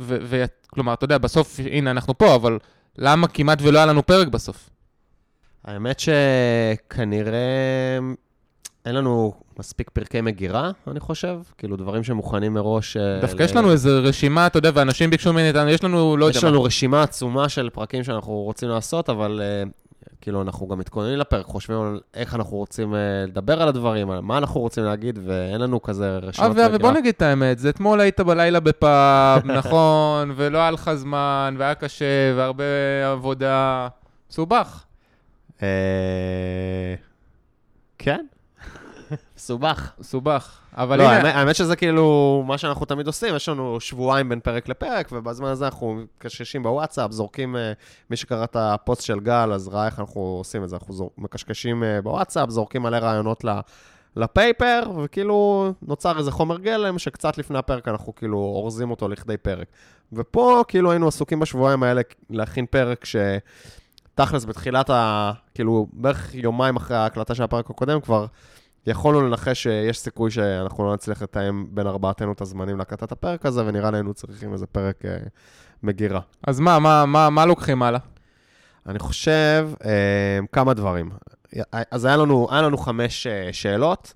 ו... ו... כלומר, אתה יודע, בסוף, הנה, אנחנו פה, אבל למה כמעט ולא היה לנו פרק בסוף? האמת שכנראה אין לנו מספיק פרקי מגירה, אני חושב. כאילו, דברים שמוכנים מראש... אה, דווקא ל- יש לנו איזו רשימה, אתה יודע, ואנשים ביקשו מאיתנו, יש לנו, לא יודע יש. לנו רשימה עצומה של פרקים שאנחנו רוצים לעשות, אבל אה, כאילו, אנחנו גם מתכוננים לפרק, חושבים על איך אנחנו רוצים אה, לדבר על הדברים, על מה אנחנו רוצים להגיד, ואין לנו כזה רשימת אבי, אבי, בוא נגיד את האמת, זה אתמול היית בלילה בפאב, *laughs* נכון, ולא היה לך זמן, והיה קשה, והרבה עבודה. מסובך. אה, כן. מסובך. מסובך. אבל לא, הנה, האמת, האמת שזה כאילו מה שאנחנו תמיד עושים, יש לנו שבועיים בין פרק לפרק, ובזמן הזה אנחנו מקשקשים בוואטסאפ, זורקים, אה, מי שקרא את הפוסט של גל, אז ראה איך אנחנו עושים את זה, אנחנו זור, מקשקשים אה, בוואטסאפ, זורקים מלא רעיונות ל, לפייפר, וכאילו נוצר איזה חומר גלם, שקצת לפני הפרק אנחנו כאילו אורזים אותו לכדי פרק. ופה כאילו היינו עסוקים בשבועיים האלה להכין פרק ש... תכלס, בתחילת ה... כאילו, בערך יומיים אחרי ההקלטה של הפרק הקודם, כבר יכולנו לנחש שיש סיכוי שאנחנו לא נצליח לתאם בין ארבעתנו את הזמנים להקלטת הפרק הזה, ונראה לי היינו צריכים איזה פרק אה, מגירה. אז מה, מה, מה, מה לוקחים הלאה? אני חושב אה, כמה דברים. אז היה לנו, היה לנו חמש אה, שאלות.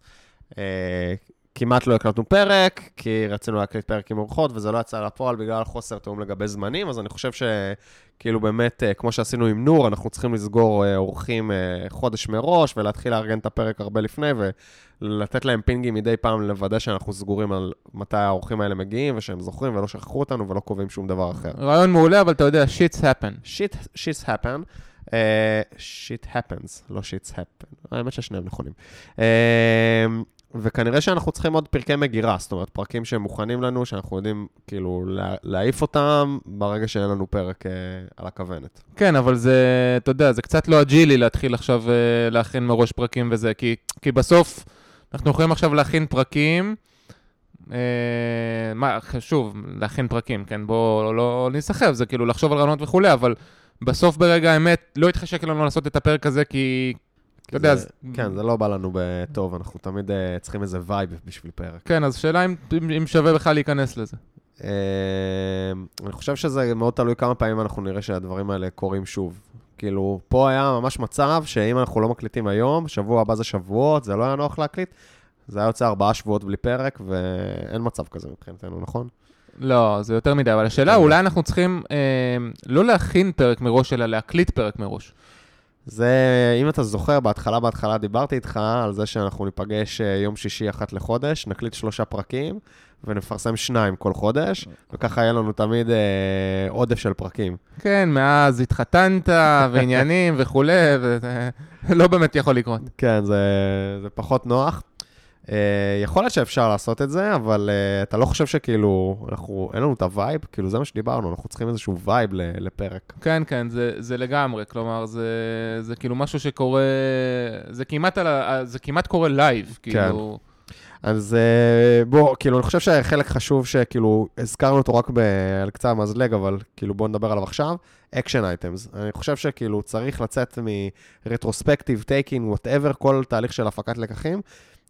אה, כמעט לא הקלטנו פרק, כי רצינו להקליט פרק עם אורחות, וזה לא יצא לפועל בגלל חוסר תיאום לגבי זמנים, אז אני חושב שכאילו באמת, אה, כמו שעשינו עם נור, אנחנו צריכים לסגור אה, אורחים אה, חודש מראש, ולהתחיל לארגן את הפרק הרבה לפני, ולתת להם פינגים מדי פעם לוודא שאנחנו סגורים על מתי האורחים האלה מגיעים, ושהם זוכרים ולא שכחו אותנו ולא קובעים שום דבר אחר. רעיון מעולה, אבל אתה יודע, שיטס happen. שיט, שיטס happen. אה, שיט happens, לא שיטס happen. האמת ששניהם נכונים. אה, וכנראה שאנחנו צריכים עוד פרקי מגירה, זאת אומרת, פרקים שהם מוכנים לנו, שאנחנו יודעים כאילו לה- להעיף אותם ברגע שאין לנו פרק אה, על הכוונת. כן, אבל זה, אתה יודע, זה קצת לא אג'ילי להתחיל עכשיו אה, להכין מראש פרקים וזה, כי, כי בסוף אנחנו יכולים עכשיו להכין פרקים אה, מה, שוב, להכין פרקים, כן? בואו לא, לא נסחב, זה כאילו לחשוב על רעיונות וכולי, אבל בסוף ברגע האמת לא התחשק לנו לעשות את הפרק הזה, כי אתה יודע, אז... כן, זה לא בא לנו בטוב, אנחנו תמיד אה, צריכים איזה vibe בשביל פרק. כן, אז שאלה אם, אם שווה בכלל להיכנס לזה. אה, אני חושב שזה מאוד תלוי כמה פעמים אנחנו נראה שהדברים האלה קורים שוב. כאילו, פה היה ממש מצב שאם אנחנו לא מקליטים היום, שבוע הבא זה שבועות, זה לא היה נוח להקליט, זה היה יוצא ארבעה שבועות בלי פרק, ואין מצב כזה מבחינתנו, נכון? לא, זה יותר מדי, אבל השאלה. אולי אנחנו צריכים אה, לא להכין פרק מראש, אלא להקליט פרק מראש. זה, אם אתה זוכר, בהתחלה, בהתחלה דיברתי איתך על זה שאנחנו ניפגש אה, יום שישי אחת לחודש, נקליט שלושה פרקים ונפרסם שניים כל חודש, וככה יהיה לנו תמיד אה, עודף של פרקים. כן, מאז התחתנת *laughs* ועניינים וכולי, וזה לא באמת יכול לקרות. כן, זה, זה פחות נוח. אה, יכול להיות שאפשר לעשות את זה, אבל אה, אתה לא חושב שכאילו, אנחנו, אין לנו את ה vibe? כאילו, זה מה שדיברנו, אנחנו צריכים איזשהו vibe לפרק. כן, כן, זה, זה לגמרי, כלומר, זה, זה כאילו משהו שקורה, זה כמעט, על, זה כמעט קורה live, כן. כאילו... אז אה, בוא, כאילו, אני חושב שחלק חשוב שכאילו, הזכרנו אותו רק ב, על קצה המזלג, אבל כאילו, בוא נדבר עליו עכשיו, action items. אני חושב שכאילו, צריך לצאת מ retrospective, טייקינג, whatever, כל תהליך של הפקת לקחים.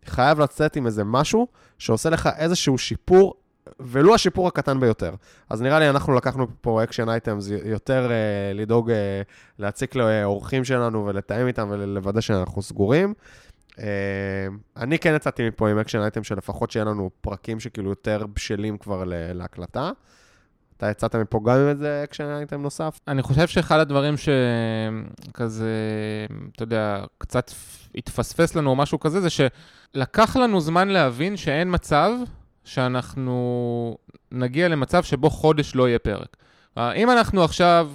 חייב לצאת עם איזה משהו שעושה לך איזשהו שיפור, ולו השיפור הקטן ביותר. אז נראה לי אנחנו לקחנו פה action items יותר אה, לדאוג אה, להציק לאורחים שלנו ולתאם איתם ולוודא שאנחנו סגורים. אה, אני כן יצאתי מפה עם action item שלפחות שיהיה לנו פרקים שכאילו יותר בשלים כבר להקלטה. אתה יצאת מפה גם עם איזה action item נוסף? אני חושב שאחד הדברים שכזה, אתה יודע, קצת התפספס לנו או משהו כזה, זה שלקח לנו זמן להבין שאין מצב שאנחנו נגיע למצב שבו חודש לא יהיה פרק. אם אנחנו עכשיו,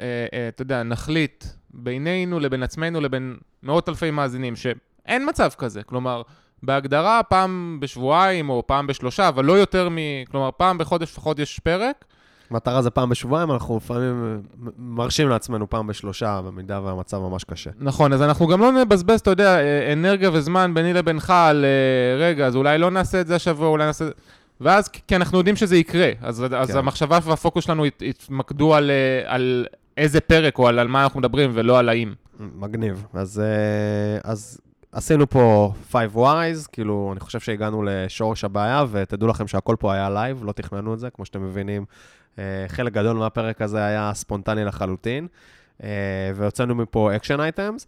אה, אה, אתה יודע, נחליט בינינו לבין עצמנו לבין מאות אלפי מאזינים, שאין מצב כזה, כלומר, בהגדרה פעם בשבועיים או פעם בשלושה, אבל לא יותר מ... כלומר, פעם בחודש לפחות יש פרק. מטרה זה פעם בשבועיים, אנחנו לפעמים מרשים לעצמנו פעם בשלושה, במידה והמצב ממש קשה. נכון, אז אנחנו גם לא נבזבז, אתה יודע, אה, אנרגיה וזמן ביני לבינך על אה, רגע, אז אולי לא נעשה את זה השבוע, אולי נעשה את זה... ואז, כי אנחנו יודעים שזה יקרה, אז, כן. אז המחשבה והפוקוס שלנו יתמקדו על, אה, על איזה פרק או על, על מה אנחנו מדברים, ולא על האם. מגניב. אז, אז עשינו פה 5 Whys, כאילו, אני חושב שהגענו לשורש הבעיה, ותדעו לכם שהכל פה היה live, לא תכננו את זה, כמו שאתם מבינים. אה, חלק גדול מהפרק הזה היה ספונטני לחלוטין, אה, והוצאנו מפה action items.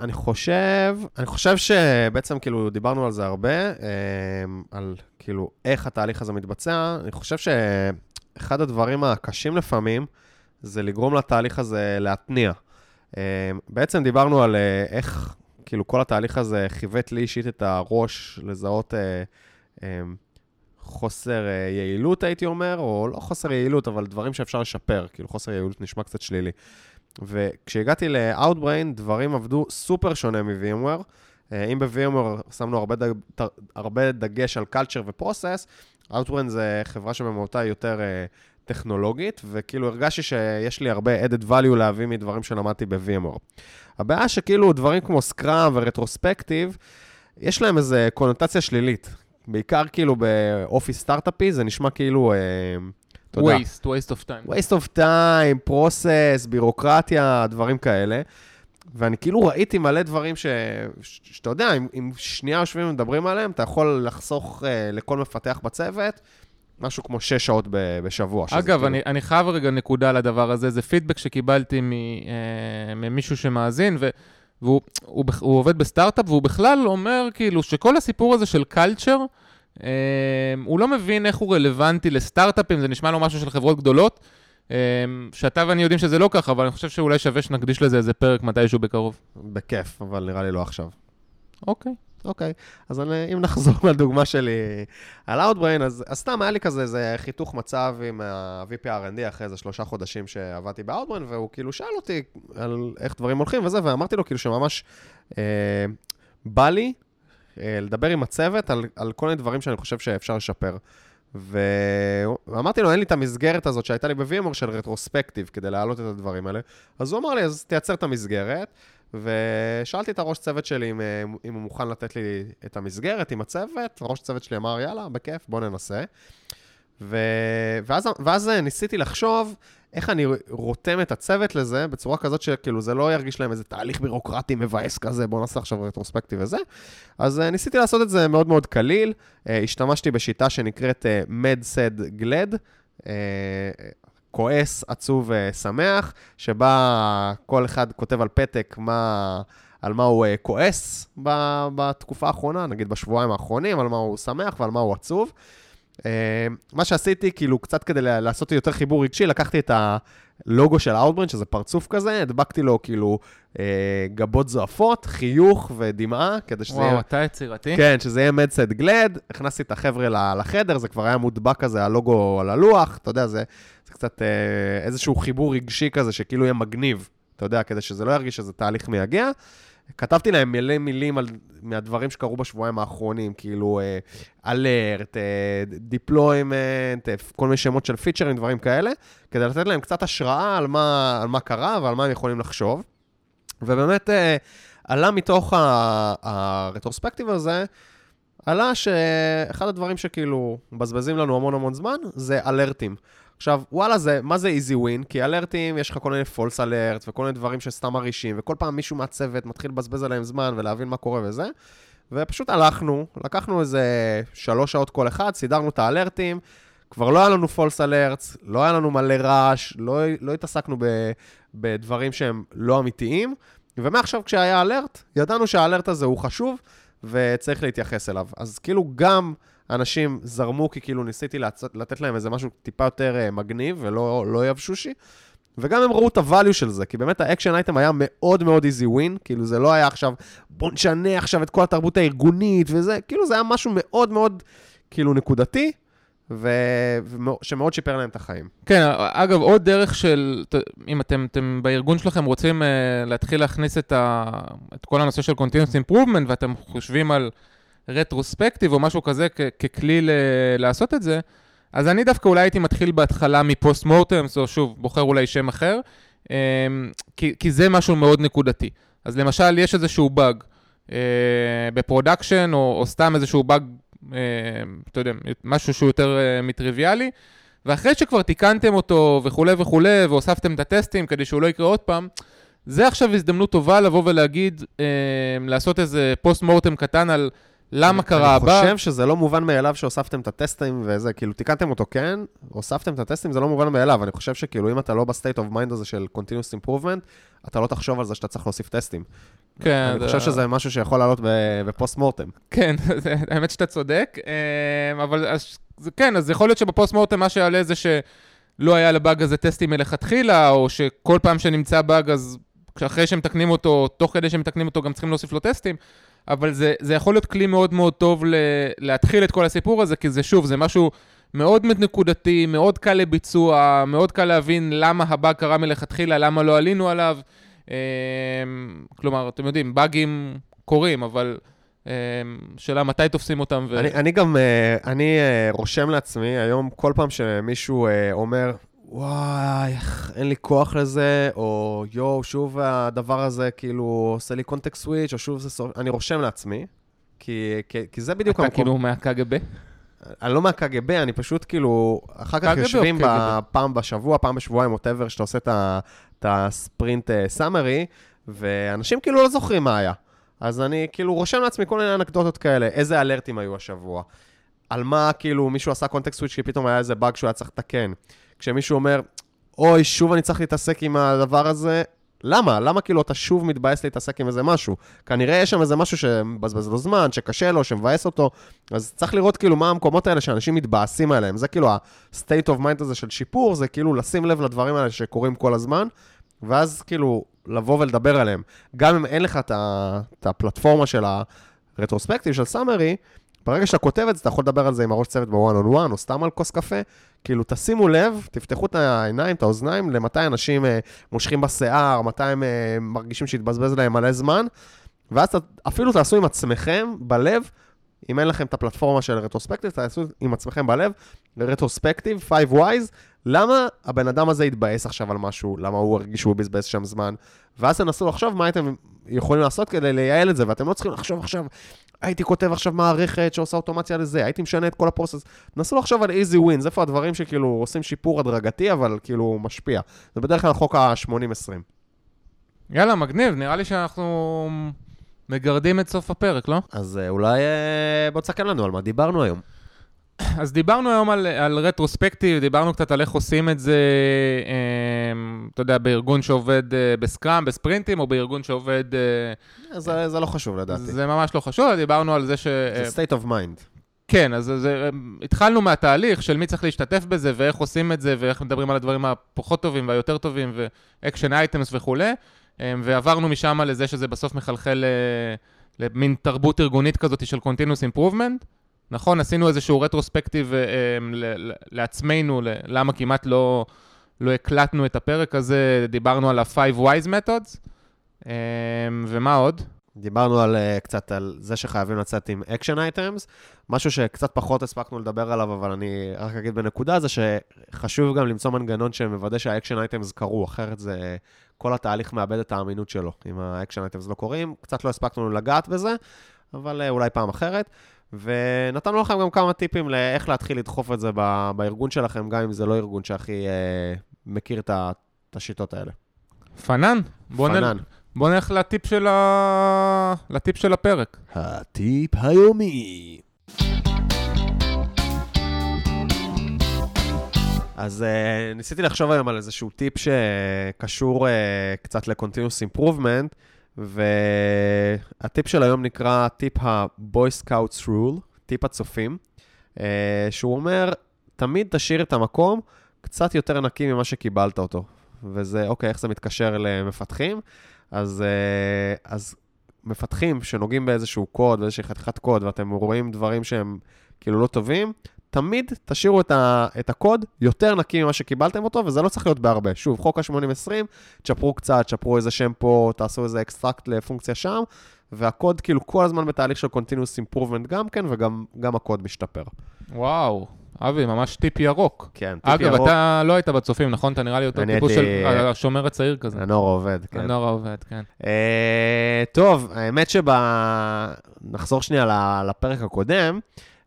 אני חושב, אני חושב שבעצם כאילו דיברנו על זה הרבה, אה, על כאילו איך התהליך הזה מתבצע. אני חושב שאחד הדברים הקשים לפעמים זה לגרום לתהליך הזה להתניע. בעצם דיברנו על איך כאילו כל התהליך הזה חיווט לי אישית את הראש לזהות אה, אה, חוסר אה, יעילות, הייתי אומר, או לא חוסר יעילות, אבל דברים שאפשר לשפר, כאילו חוסר יעילות נשמע קצת שלילי. וכשהגעתי ל-Outbrain, דברים עבדו סופר שונה מ-VMware. אה, אם ב-VMware שמנו הרבה, דג, הרבה דגש על culture ו-process, Outbrain זה חברה שבמהותה יותר אה, טכנולוגית, וכאילו הרגשתי שיש לי הרבה added value להביא מדברים שלמדתי ב-VMware. הבעיה שכאילו דברים כמו סקראם ורטרוספקטיב, יש להם איזו קונוטציה שלילית. בעיקר כאילו באופי סטארט-אפי, זה נשמע כאילו, אה, אתה יודע... waste, waste of time. waste of time, process, בירוקרטיה, דברים כאלה. ואני כאילו ראיתי מלא דברים ש... שאתה יודע, אם, אם שנייה יושבים ומדברים עליהם, אתה יכול לחסוך uh, לכל מפתח בצוות משהו כמו שש שעות בשבוע. אגב, כאילו... אני, אני חייב רגע נקודה לדבר הזה, זה פידבק שקיבלתי מ, אה, ממישהו שמאזין, ו, והוא הוא, הוא עובד בסטארט-אפ, והוא בכלל אומר כאילו שכל הסיפור הזה של קלצ'ר, אה, הוא לא מבין איך הוא רלוונטי לסטארט-אפים, זה נשמע לו משהו של חברות גדולות, אה, שאתה ואני יודעים שזה לא ככה, אבל אני חושב שאולי שווה שנקדיש לזה איזה פרק מתישהו בקרוב. בכיף, אבל נראה לי לא עכשיו. אוקיי. אוקיי, אז אני, אם נחזור *laughs* לדוגמה שלי על Outbrain, אז, אז סתם היה לי כזה איזה חיתוך מצב עם ה-VP R&D אחרי איזה שלושה חודשים שעבדתי ב-Outbrain, והוא כאילו שאל אותי על איך דברים הולכים וזה, ואמרתי לו כאילו שממש אה, בא לי אה, לדבר עם הצוות על, על כל מיני דברים שאני חושב שאפשר לשפר. ואמרתי לו, אין לי את המסגרת הזאת שהייתה לי ב-VMware של רטרוספקטיב כדי להעלות את הדברים האלה. אז הוא אמר לי, אז תייצר את המסגרת. ושאלתי את הראש צוות שלי אם, אה, אם הוא מוכן לתת לי את המסגרת עם הצוות, ראש צוות שלי אמר, יאללה, בכיף, בוא ננסה. ו... ואז, ואז ניסיתי לחשוב איך אני רותם את הצוות לזה בצורה כזאת שכאילו זה לא ירגיש להם איזה תהליך בירוקרטי מבאס כזה, בוא נעשה עכשיו רטרוספקטיב וזה. אז uh, ניסיתי לעשות את זה מאוד מאוד קליל, השתמשתי בשיטה שנקראת MedSed GLAD, uh, כועס, עצוב ושמח, שבה כל אחד כותב על פתק מה... על מה הוא uh, כועס בתקופה האחרונה, נגיד בשבועיים האחרונים, על מה הוא שמח ועל מה הוא עצוב. אה, מה שעשיתי, כאילו, קצת כדי לעשות יותר חיבור רגשי, לקחתי את הלוגו של Outbrain, שזה פרצוף כזה, הדבקתי לו כאילו אה, גבות זועפות, חיוך ודמעה, כדי שזה וואו, יהיה... וואו, אתה יצירתי. כן, שזה יהיה mad sad glad, הכנסתי את החבר'ה לחדר, זה כבר היה מודבק כזה, הלוגו על הלוח, אתה יודע, זה, זה קצת אה, איזשהו חיבור רגשי כזה, שכאילו יהיה מגניב, אתה יודע, כדי שזה לא ירגיש שזה תהליך מייגע. כתבתי להם מילי מילים על, מהדברים שקרו בשבועיים האחרונים, כאילו alert, deployment, כל מיני שמות של פיצ'רים, דברים כאלה, כדי לתת להם קצת השראה על מה, על מה קרה ועל מה הם יכולים לחשוב. ובאמת עלה מתוך הרטרוספקטיב הזה, עלה שאחד הדברים שכאילו מבזבזים לנו המון המון זמן, זה אלרטים. עכשיו, וואלה, זה, מה זה איזי ווין? כי אלרטים, יש לך כל מיני פולס אלרט וכל מיני דברים שסתם מרעישים, וכל פעם מישהו מהצוות מתחיל לבזבז עליהם זמן ולהבין מה קורה וזה. ופשוט הלכנו, לקחנו איזה שלוש שעות כל אחד, סידרנו את ה alertים, כבר לא היה לנו false alerts, לא היה לנו מלא רעש, לא, לא התעסקנו ב, בדברים שהם לא אמיתיים, ומעכשיו כשהיה alert, ידענו שה alert הזה הוא חשוב וצריך להתייחס אליו. אז כאילו גם... אנשים זרמו כי כאילו ניסיתי לצאת, לתת להם איזה משהו טיפה יותר אה, מגניב ולא, לא יבשושי. וגם הם ראו את ה value של זה, כי באמת ה action item היה מאוד מאוד easy win, כאילו זה לא היה עכשיו, בוא נשנה עכשיו את כל התרבות הארגונית וזה, כאילו זה היה משהו מאוד מאוד כאילו נקודתי, ו... שמאוד שיפר להם את החיים. כן, אגב, עוד דרך של, אם אתם, אתם בארגון שלכם רוצים uh, להתחיל להכניס את, ה... את כל הנושא של Continuous Improvement, ואתם חושבים על... רטרוספקטיב או משהו כזה ככלי ל- לעשות את זה, אז אני דווקא אולי הייתי מתחיל בהתחלה מפוסט מורטם, או שוב, בוחר אולי שם אחר, אמ, כי, כי זה משהו מאוד נקודתי. אז למשל, יש איזשהו באג אה, ב production, או, או סתם איזשהו באג, אה, אתה יודע, משהו שהוא יותר אה, מטריוויאלי, ואחרי שכבר תיקנתם אותו וכולי וכולי, והוספתם את הטסטים כדי שהוא לא יקרה עוד פעם, זה עכשיו הזדמנות טובה לבוא ולהגיד, אה, לעשות איזה post mortem קטן על למה קרה הבאג? אני חושב שזה לא מובן מאליו שהוספתם את הטסטים וזה, כאילו, תיקנתם אותו, כן, הוספתם את הטסטים, זה לא מובן מאליו. אני חושב שכאילו, אם אתה לא ב state of mind הזה של continuous improvement, אתה לא תחשוב על זה שאתה צריך להוסיף טסטים. כן. אני חושב שזה משהו שיכול לעלות ב post mortem. כן, *laughs* האמת שאתה צודק, אמ, אבל כן, אז יכול להיות שב post mortem מה שיעלה זה שלא היה לבאג הזה טסטים מלכתחילה, או שכל פעם שנמצא באג, אז אחרי שמתקנים אותו, תוך כדי שמתקנים אותו, גם צריכים להוסיף לו טסטים. אבל זה, זה יכול להיות כלי מאוד מאוד טוב ל, להתחיל את כל הסיפור הזה, כי זה שוב, זה משהו מאוד נקודתי, מאוד קל לביצוע, מאוד קל להבין למה הבאג קרה מלכתחילה, למה לא עלינו עליו. אה, כלומר, אתם יודעים, באגים קורים, אבל אה, שאלה מתי תופסים אותם. ו... אני, אני גם, אה, אני אה, רושם לעצמי, היום כל פעם שמישהו אה, אומר, וואי, אין לי כוח לזה, או יואו, שוב הדבר הזה כאילו עושה לי קונטקסט סוויץ', או שוב זה סוף... אני רושם לעצמי, כי, כי, כי זה בדיוק המקום... אתה כאילו מהקג"ב? אני לא מהקג"ב, אני פשוט כאילו, אחר כך יושבים פעם בשבוע, פעם בשבועיים, ווטאבר, שאתה עושה את הספרינט סאמרי, אה, ואנשים כאילו לא זוכרים מה היה. אז אני כאילו רושם לעצמי כל מיני אנקדוטות כאלה, איזה אלרטים היו השבוע, על מה כאילו מישהו עשה קונטקסט סוויץ' כי פתאום היה איזה באג שהוא היה צריך לתקן. כשמישהו אומר, אוי, שוב אני צריך להתעסק עם הדבר הזה, למה? למה כאילו אתה שוב מתבאס להתעסק עם איזה משהו? כנראה יש שם איזה משהו שמבזבז לו זמן, שקשה לו, שמבאס אותו, אז צריך לראות כאילו מה המקומות האלה שאנשים מתבאסים עליהם. זה כאילו ה-state of mind הזה של שיפור, זה כאילו לשים לב לדברים האלה שקורים כל הזמן, ואז כאילו לבוא ולדבר עליהם. גם אם אין לך את הפלטפורמה של הרטרוספקטיב של סאמרי, ברגע שאתה כותב את זה, אתה יכול לדבר על זה עם הראש צוות בוואן און וואן, או סתם על כוס קפה. כאילו, תשימו לב, תפתחו את העיניים, את האוזניים, למתי אנשים אה, מושכים בשיער, מתי הם אה, מרגישים שהתבזבז להם מלא זמן, ואז אפילו תעשו עם עצמכם, בלב, אם אין לכם את הפלטפורמה של רטרוספקטיב, תעשו עם עצמכם בלב, רטרוספקטיב, 5 wise, למה הבן אדם הזה התבאס עכשיו על משהו? למה הוא הרגיש שהוא בזבז שם זמן? ואז תנסו לחשוב מה הייתם יכולים לעשות כדי לייעל את זה, ואתם לא צריכים לחשוב עכשיו, הייתי כותב עכשיו מערכת שעושה אוטומציה לזה, הייתי משנה את כל הפרוסס. תנסו לחשוב על easy wins, איפה הדברים שכאילו עושים שיפור הדרגתי, אבל כאילו משפיע. זה בדרך כלל חוק ה-80-20. יאללה, מגניב, נראה לי שאנחנו מגרדים את סוף הפרק, לא? אז אה, אולי אה, בוא תסתכל לנו על מה דיברנו היום. אז דיברנו היום על, על רטרוספקטיב, דיברנו קצת על איך עושים את זה, אה, אתה יודע, בארגון שעובד אה, בסקראם, בספרינטים, או בארגון שעובד... אה, זה, זה לא חשוב לדעתי. זה ממש לא חשוב, דיברנו על זה ש... זה state of mind. כן, אז זה, התחלנו מהתהליך של מי צריך להשתתף בזה, ואיך עושים את זה, ואיך מדברים על הדברים הפחות טובים והיותר טובים, ואקשן אייטמס וכולי, ועברנו משם לזה שזה בסוף מחלחל למין תרבות ארגונית כזאת של Continuous Improvement. נכון, עשינו איזשהו רטרוספקטיב אה, לעצמנו, למה כמעט לא, לא הקלטנו את הפרק הזה, דיברנו על ה-5 wise methods, אה, ומה עוד? דיברנו על, uh, קצת על זה שחייבים לצאת עם action items, משהו שקצת פחות הספקנו לדבר עליו, אבל אני רק אגיד בנקודה, זה שחשוב גם למצוא מנגנון שמוודא שה action items קרו, אחרת זה, כל התהליך מאבד את האמינות שלו, אם ה action items לא קורים. קצת לא הספקנו לגעת בזה, אבל uh, אולי פעם אחרת. ונתנו לכם גם כמה טיפים לאיך להתחיל לדחוף את זה בארגון שלכם, גם אם זה לא ארגון שהכי אה, מכיר את השיטות האלה. פנן, בוא, פנן. נ... בוא נלך לטיפ של, ה... לטיפ של הפרק. הטיפ היומי. אז uh, ניסיתי לחשוב היום על איזשהו טיפ שקשור uh, קצת ל-continuous improvement, והטיפ של היום נקרא טיפ ה-boy scouts rule, טיפ הצופים, אה, שהוא אומר, תמיד תשאיר את המקום קצת יותר נקי ממה שקיבלת אותו. וזה, אוקיי, איך זה מתקשר למפתחים? אז, אה, אז מפתחים שנוגעים באיזשהו קוד, באיזושהי חתיכת קוד, ואתם רואים דברים שהם כאילו לא טובים, תמיד תשאירו את, ה, את הקוד יותר נקי ממה שקיבלתם אותו, וזה לא צריך להיות בהרבה. שוב, חוק ה-80-20, תשפרו קצת, תשפרו איזה שם פה, תעשו איזה extract לפונקציה שם, והקוד כאילו כל הזמן בתהליך של Continuous Improvement גם כן, וגם הקוד משתפר. וואו. אבי, ממש טיפ ירוק. כן, טיפ אגב, ירוק. אגב, אתה לא היית בצופים, נכון? אתה נראה לי יותר טיפוס הייתי... של השומר הצעיר כזה. הנוער העובד, כן. הנוער העובד, כן. אה, טוב, האמת שב... נחזור שנייה לפרק הקודם.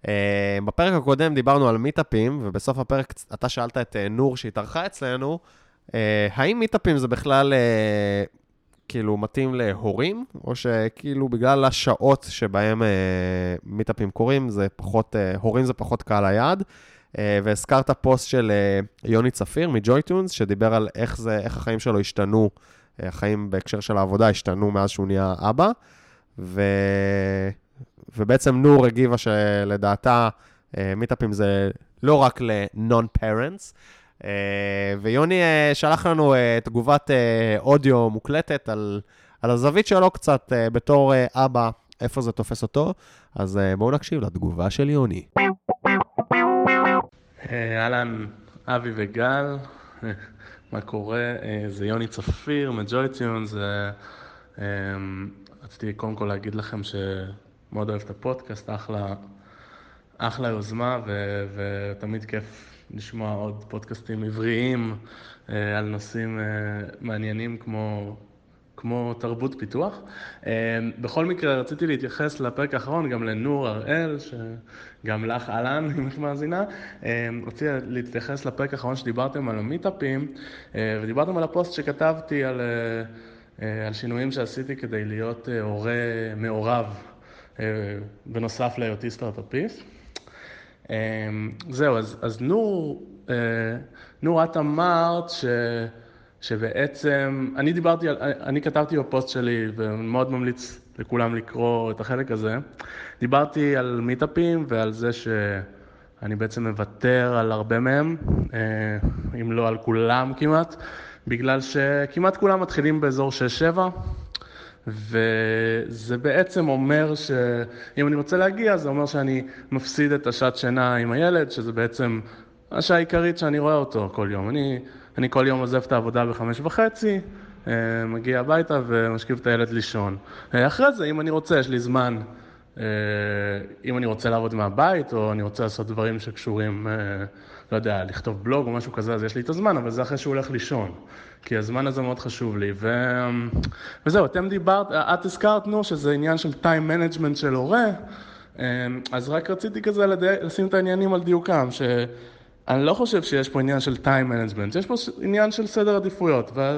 Uh, בפרק הקודם דיברנו על מיטאפים, ובסוף הפרק אתה שאלת את uh, נור שהתארחה אצלנו, uh, האם מיטאפים זה בכלל כאילו מתאים להורים, או שכאילו בגלל השעות שבהם מיטאפים קורים, זה פחות, הורים זה פחות קהל היעד. והזכרת פוסט של יוני צפיר מ JoyTunes, שדיבר על איך, זה, איך החיים שלו השתנו, החיים בהקשר של העבודה השתנו מאז שהוא נהיה אבא. ו... ובעצם נור הגיבה שלדעתה אה, מיטאפים זה לא רק ל-non-parents. אה, ויוני אה, שלח לנו תגובת אודיו מוקלטת על, על הזווית שלו קצת בתור אבא, איפה זה תופס אותו. אז בואו נקשיב לתגובה של יוני. אהלן, אבי וגל, *laughs* מה קורה? זה יוני צפיר מ JoyTunes. רציתי קודם כל להגיד לכם ש... מאוד אוהב את הפודקאסט, אחלה, אחלה יוזמה ו, ותמיד כיף לשמוע עוד פודקאסטים עבריים אה, על נושאים אה, מעניינים כמו, כמו תרבות פיתוח. אה, בכל מקרה רציתי להתייחס לפרק האחרון גם לנור הראל, שגם לך אהלן, *laughs* אם את מאזינה. רציתי להתייחס לפרק האחרון שדיברתם על המיטאפים ודיברתם על הפוסט שכתבתי על... על שינויים שעשיתי כדי להיות הורה מעורב בנוסף להיותי סטארט-אפיסט. אה, זהו, אז, אז נור, אה, נור, את אמרת ש, שבעצם, אני דיברתי, על, אני כתבתי בפוסט שלי, ומאוד ממליץ לכולם לקרוא את החלק הזה, דיברתי על מיטאפים ועל זה שאני בעצם מוותר על הרבה מהם, אם לא על כולם כמעט, בגלל שכמעט כולם מתחילים באזור 6-7. וזה בעצם אומר שאם אני רוצה להגיע, זה אומר שאני מפסיד את השעת שינה עם הילד, שזה בעצם השעה העיקרית שאני רואה אותו כל יום. אני, אני כל יום עוזב את העבודה בחמש וחצי, אה, מגיע הביתה ומשכיב את הילד לישון. אה, אחרי זה, אם אני רוצה, יש לי זמן אם אני רוצה לעבוד מהבית, או אני רוצה לעשות דברים שקשורים, לא יודע, לכתוב בלוג או משהו כזה, אז יש לי את הזמן, אבל זה אחרי שהוא הולך לישון. כי הזמן הזה מאוד חשוב לי. ו... וזהו, אתם דיברת, את הזכרת, נו, שזה עניין של time management של הורה, אז רק רציתי כזה לדי... לשים את העניינים על דיוקם, שאני לא חושב שיש פה עניין של time management, יש פה עניין של סדר עדיפויות. ו...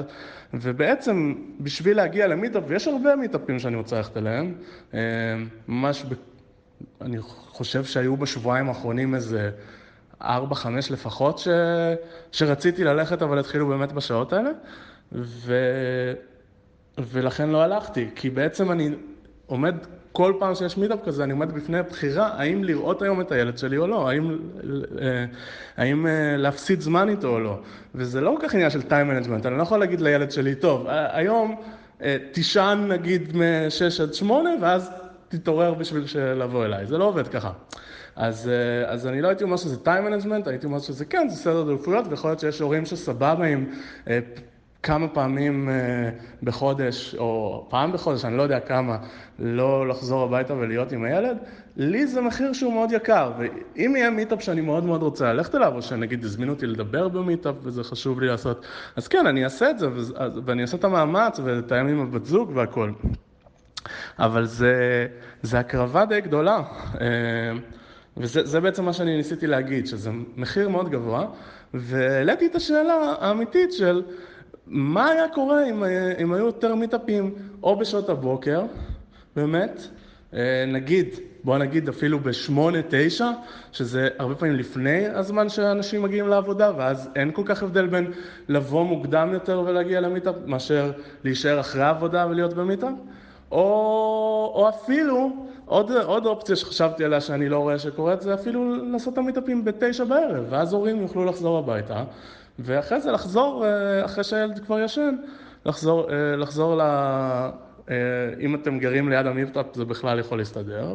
ובעצם, בשביל להגיע למיטאפ, ויש הרבה מיטאפים שאני רוצה ללכת אליהם, ממש, ב... אני חושב שהיו בשבועיים האחרונים איזה... ארבע, חמש לפחות ש... שרציתי ללכת, אבל התחילו באמת בשעות האלה, ו... ולכן לא הלכתי, כי בעצם אני עומד, כל פעם שיש מיטאפ כזה, אני עומד בפני הבחירה האם לראות היום את הילד שלי או לא, האם, אה, האם אה, להפסיד זמן איתו או לא, וזה לא כל כך עניין של time management, אני לא יכול להגיד לילד שלי, טוב, היום אה, תישן נגיד מ-6 עד 8 ואז תתעורר בשביל לבוא אליי, זה לא עובד ככה. אז, אה, אז אני לא הייתי אומר שזה time management, הייתי אומר שזה כן, זה סדר דלפויות, ויכול להיות שיש הורים שסבבה עם אה, כמה פעמים אה, בחודש, או פעם בחודש, אני לא יודע כמה, לא לחזור הביתה ולהיות עם הילד, לי זה מחיר שהוא מאוד יקר, ואם יהיה מיטאפ שאני מאוד מאוד רוצה ללכת אליו, או שנגיד הזמינו אותי לדבר במיטאפ וזה חשוב לי לעשות, אז כן, אני אעשה את זה, ואני אעשה את המאמץ ואתאם עם הבת זוג והכל. אבל זה, זה הקרבה די גדולה. וזה בעצם מה שאני ניסיתי להגיד, שזה מחיר מאוד גבוה, והעליתי את השאלה האמיתית של מה היה קורה אם, אם היו יותר מיטאפים או בשעות הבוקר, באמת, אה, נגיד, בוא נגיד אפילו בשמונה, תשע, שזה הרבה פעמים לפני הזמן שאנשים מגיעים לעבודה, ואז אין כל כך הבדל בין לבוא מוקדם יותר ולהגיע למיטאפ, מאשר להישאר אחרי העבודה ולהיות במיטאפ, או, או אפילו עוד, עוד אופציה שחשבתי עליה שאני לא רואה שקורית זה אפילו לעשות את המיטאפים בתשע בערב ואז הורים יוכלו לחזור הביתה ואחרי זה לחזור, אה, אחרי שהילד כבר ישן, לחזור, אה, לחזור ל... אה, אם אתם גרים ליד המיטאפ זה בכלל יכול להסתדר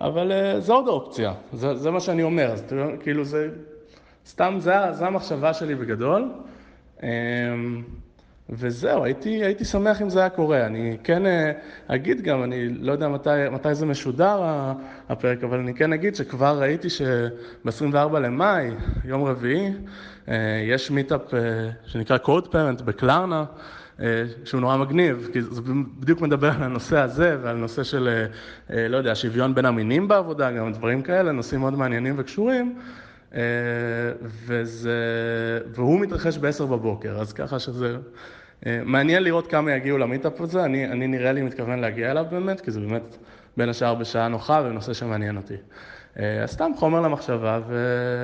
אבל, זה עוד אופציה, זה, זה מה שאני אומר, אז כאילו זה סתם, זה, זה המחשבה שלי בגדול וזהו, הייתי, הייתי שמח אם זה היה קורה. אני כן אה, אגיד גם, אני לא יודע מתי, מתי זה משודר הפרק, אבל אני כן אגיד שכבר ראיתי שב-24 למאי, יום רביעי, אה, יש מיטאפ אה, שנקרא קוד פרנט בקלרנה, שהוא נורא מגניב, כי זה בדיוק מדבר על הנושא הזה ועל נושא של, לא יודע, שוויון בין המינים בעבודה, גם דברים כאלה, נושאים מאוד מעניינים וקשורים. וזה, והוא מתרחש ב-10 בבוקר, אז ככה שזה אה, מעניין לראות כמה יגיעו למיטאפ הזה, אני, אני נראה לי מתכוון להגיע אליו באמת, כי זה באמת בין השאר בשעה נוחה ונושא שמעניין אותי. אה, אז סתם חומר למחשבה, ו...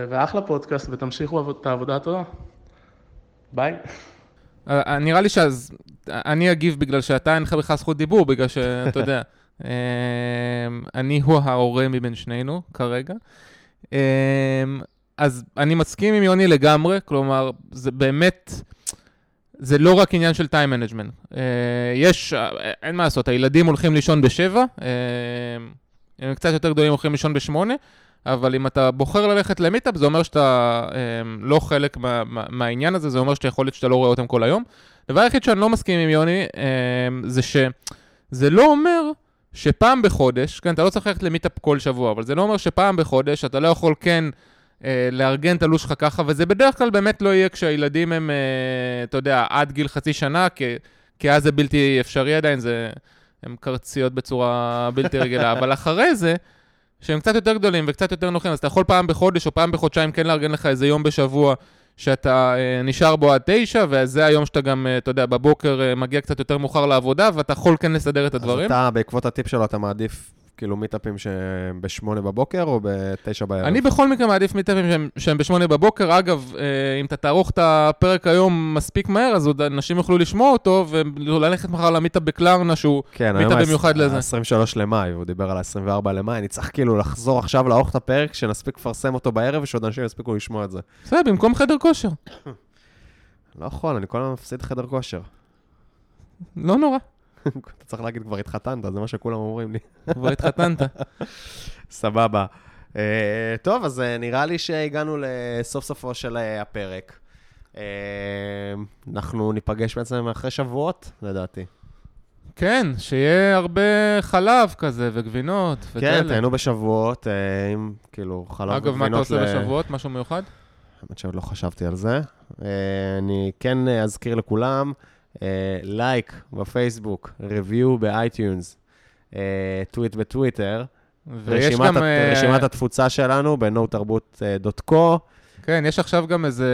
ואחלה פודקאסט, ותמשיכו את העבודה הטובה. ביי. אה, נראה לי שאז, אני אגיב בגלל שאתה אין לך בכלל זכות דיבור, בגלל שאתה יודע, *laughs* אני הוא ההורה מבין שנינו כרגע. אז אני מסכים עם יוני לגמרי, כלומר, זה באמת... זה לא רק עניין של time management. Uh, יש, uh, אין מה לעשות, הילדים הולכים לישון בשבע, uh, הם קצת יותר גדולים הולכים לישון בשמונה, אבל אם אתה בוחר ללכת למיטאפ, זה אומר שאתה לא חלק מה, מה, מהעניין הזה, זה אומר שאתה יכול להיות שאתה לא רואה אותם כל היום. הדבר היחיד שאני לא מסכים עם יוני, זה שזה לא אומר שפעם בחודש, כן, אתה לא צריך ללכת למיטאפ כל שבוע, אבל זה לא אומר שפעם בחודש אתה לא יכול כן... אה, לארגן את הלו"ז שלך ככה, וזה בדרך כלל באמת לא יהיה כשהילדים הם, אה, אתה יודע, עד גיל חצי שנה, כי, כי אז זה בלתי אפשרי עדיין, זה, הם קרציות בצורה בלתי רגילה, אבל אחרי זה, שהם קצת יותר גדולים וקצת יותר נוחים, אז אתה יכול פעם בחודש או פעם בחודשיים כן לארגן לך איזה יום בשבוע שאתה אה, נשאר בו עד תשע, וזה היום שאתה גם, אתה יודע, בבוקר מגיע קצת יותר מאוחר לעבודה, ואתה יכול כן לסדר את הדברים. אז אתה, בעקבות הטיפ שלו, אתה מעדיף כאילו מיטאפים שהם ב-8 בבוקר או ב-9 בערב? אני בכל מקרה מעדיף מיטאפים שהם, שהם ב-8 בבוקר. אגב, אה, אם אתה תערוך את הפרק היום מספיק מהר, אז עוד אנשים יוכלו לשמוע אותו, וללכת מחר למיטאפ ב Klarna, שהוא כן, מיטאפ במיוחד לזה. כן, היום ה-23 למאי, הוא דיבר על ה-24 למאי, אני צריך כאילו לחזור עכשיו לערוך את הפרק, שנספיק לפרסם אותו בערב, ושעוד אנשים יספיקו לשמוע את זה. בסדר, במקום חדר כושר. *coughs* לא יכול, אני כל הזמן מפסיד חדר כושר. לא נורא. אתה צריך להגיד, כבר התחתנת, זה מה שכולם אומרים לי. כבר התחתנת. *laughs* סבבה. Uh, טוב, אז uh, נראה לי שהגענו לסוף סופו של uh, הפרק. Uh, אנחנו ניפגש בעצם אחרי שבועות, לדעתי. כן, שיהיה הרבה חלב כזה וגבינות וכאלה. כן, תהנו בשבועות, אה, עם כאילו חלב אגב, וגבינות. מה אתה עושה ל- בשבועות? משהו מיוחד? האמת שעוד לא חשבתי על זה. אה, אני כן אזכיר לכולם, לייק בפייסבוק, review ב iTunes, אה, טוויט בטוויטר, רשימת גם... הת- אה, רשימת התפוצה שלנו ב-notarbut.co. כן, יש עכשיו גם איזה...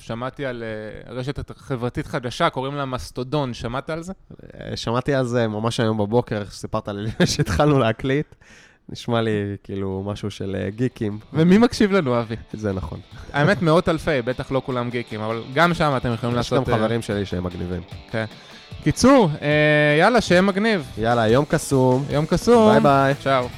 שמעתי על אה, רשת חברתית חדשה, קוראים לה מסטודון, שמעת על זה? אה, שמעתי על זה ממש היום בבוקר, סיפרת לי *laughs* שהתחלנו להקליט. נשמע לי כאילו משהו של אה, גיקים, ומי מקשיב לנו, אבי? זה נכון. האמת, מאות אלפי, בטח לא כולם גיקים, אבל גם שם אתם יכולים יש גם לעשות... אה, חברים שלי שהם מגניבים. קיצור, אה, יאללה, שיהיה מגניב. יאללה, יום קסום, יום קסום. ביי ביי. צ'או.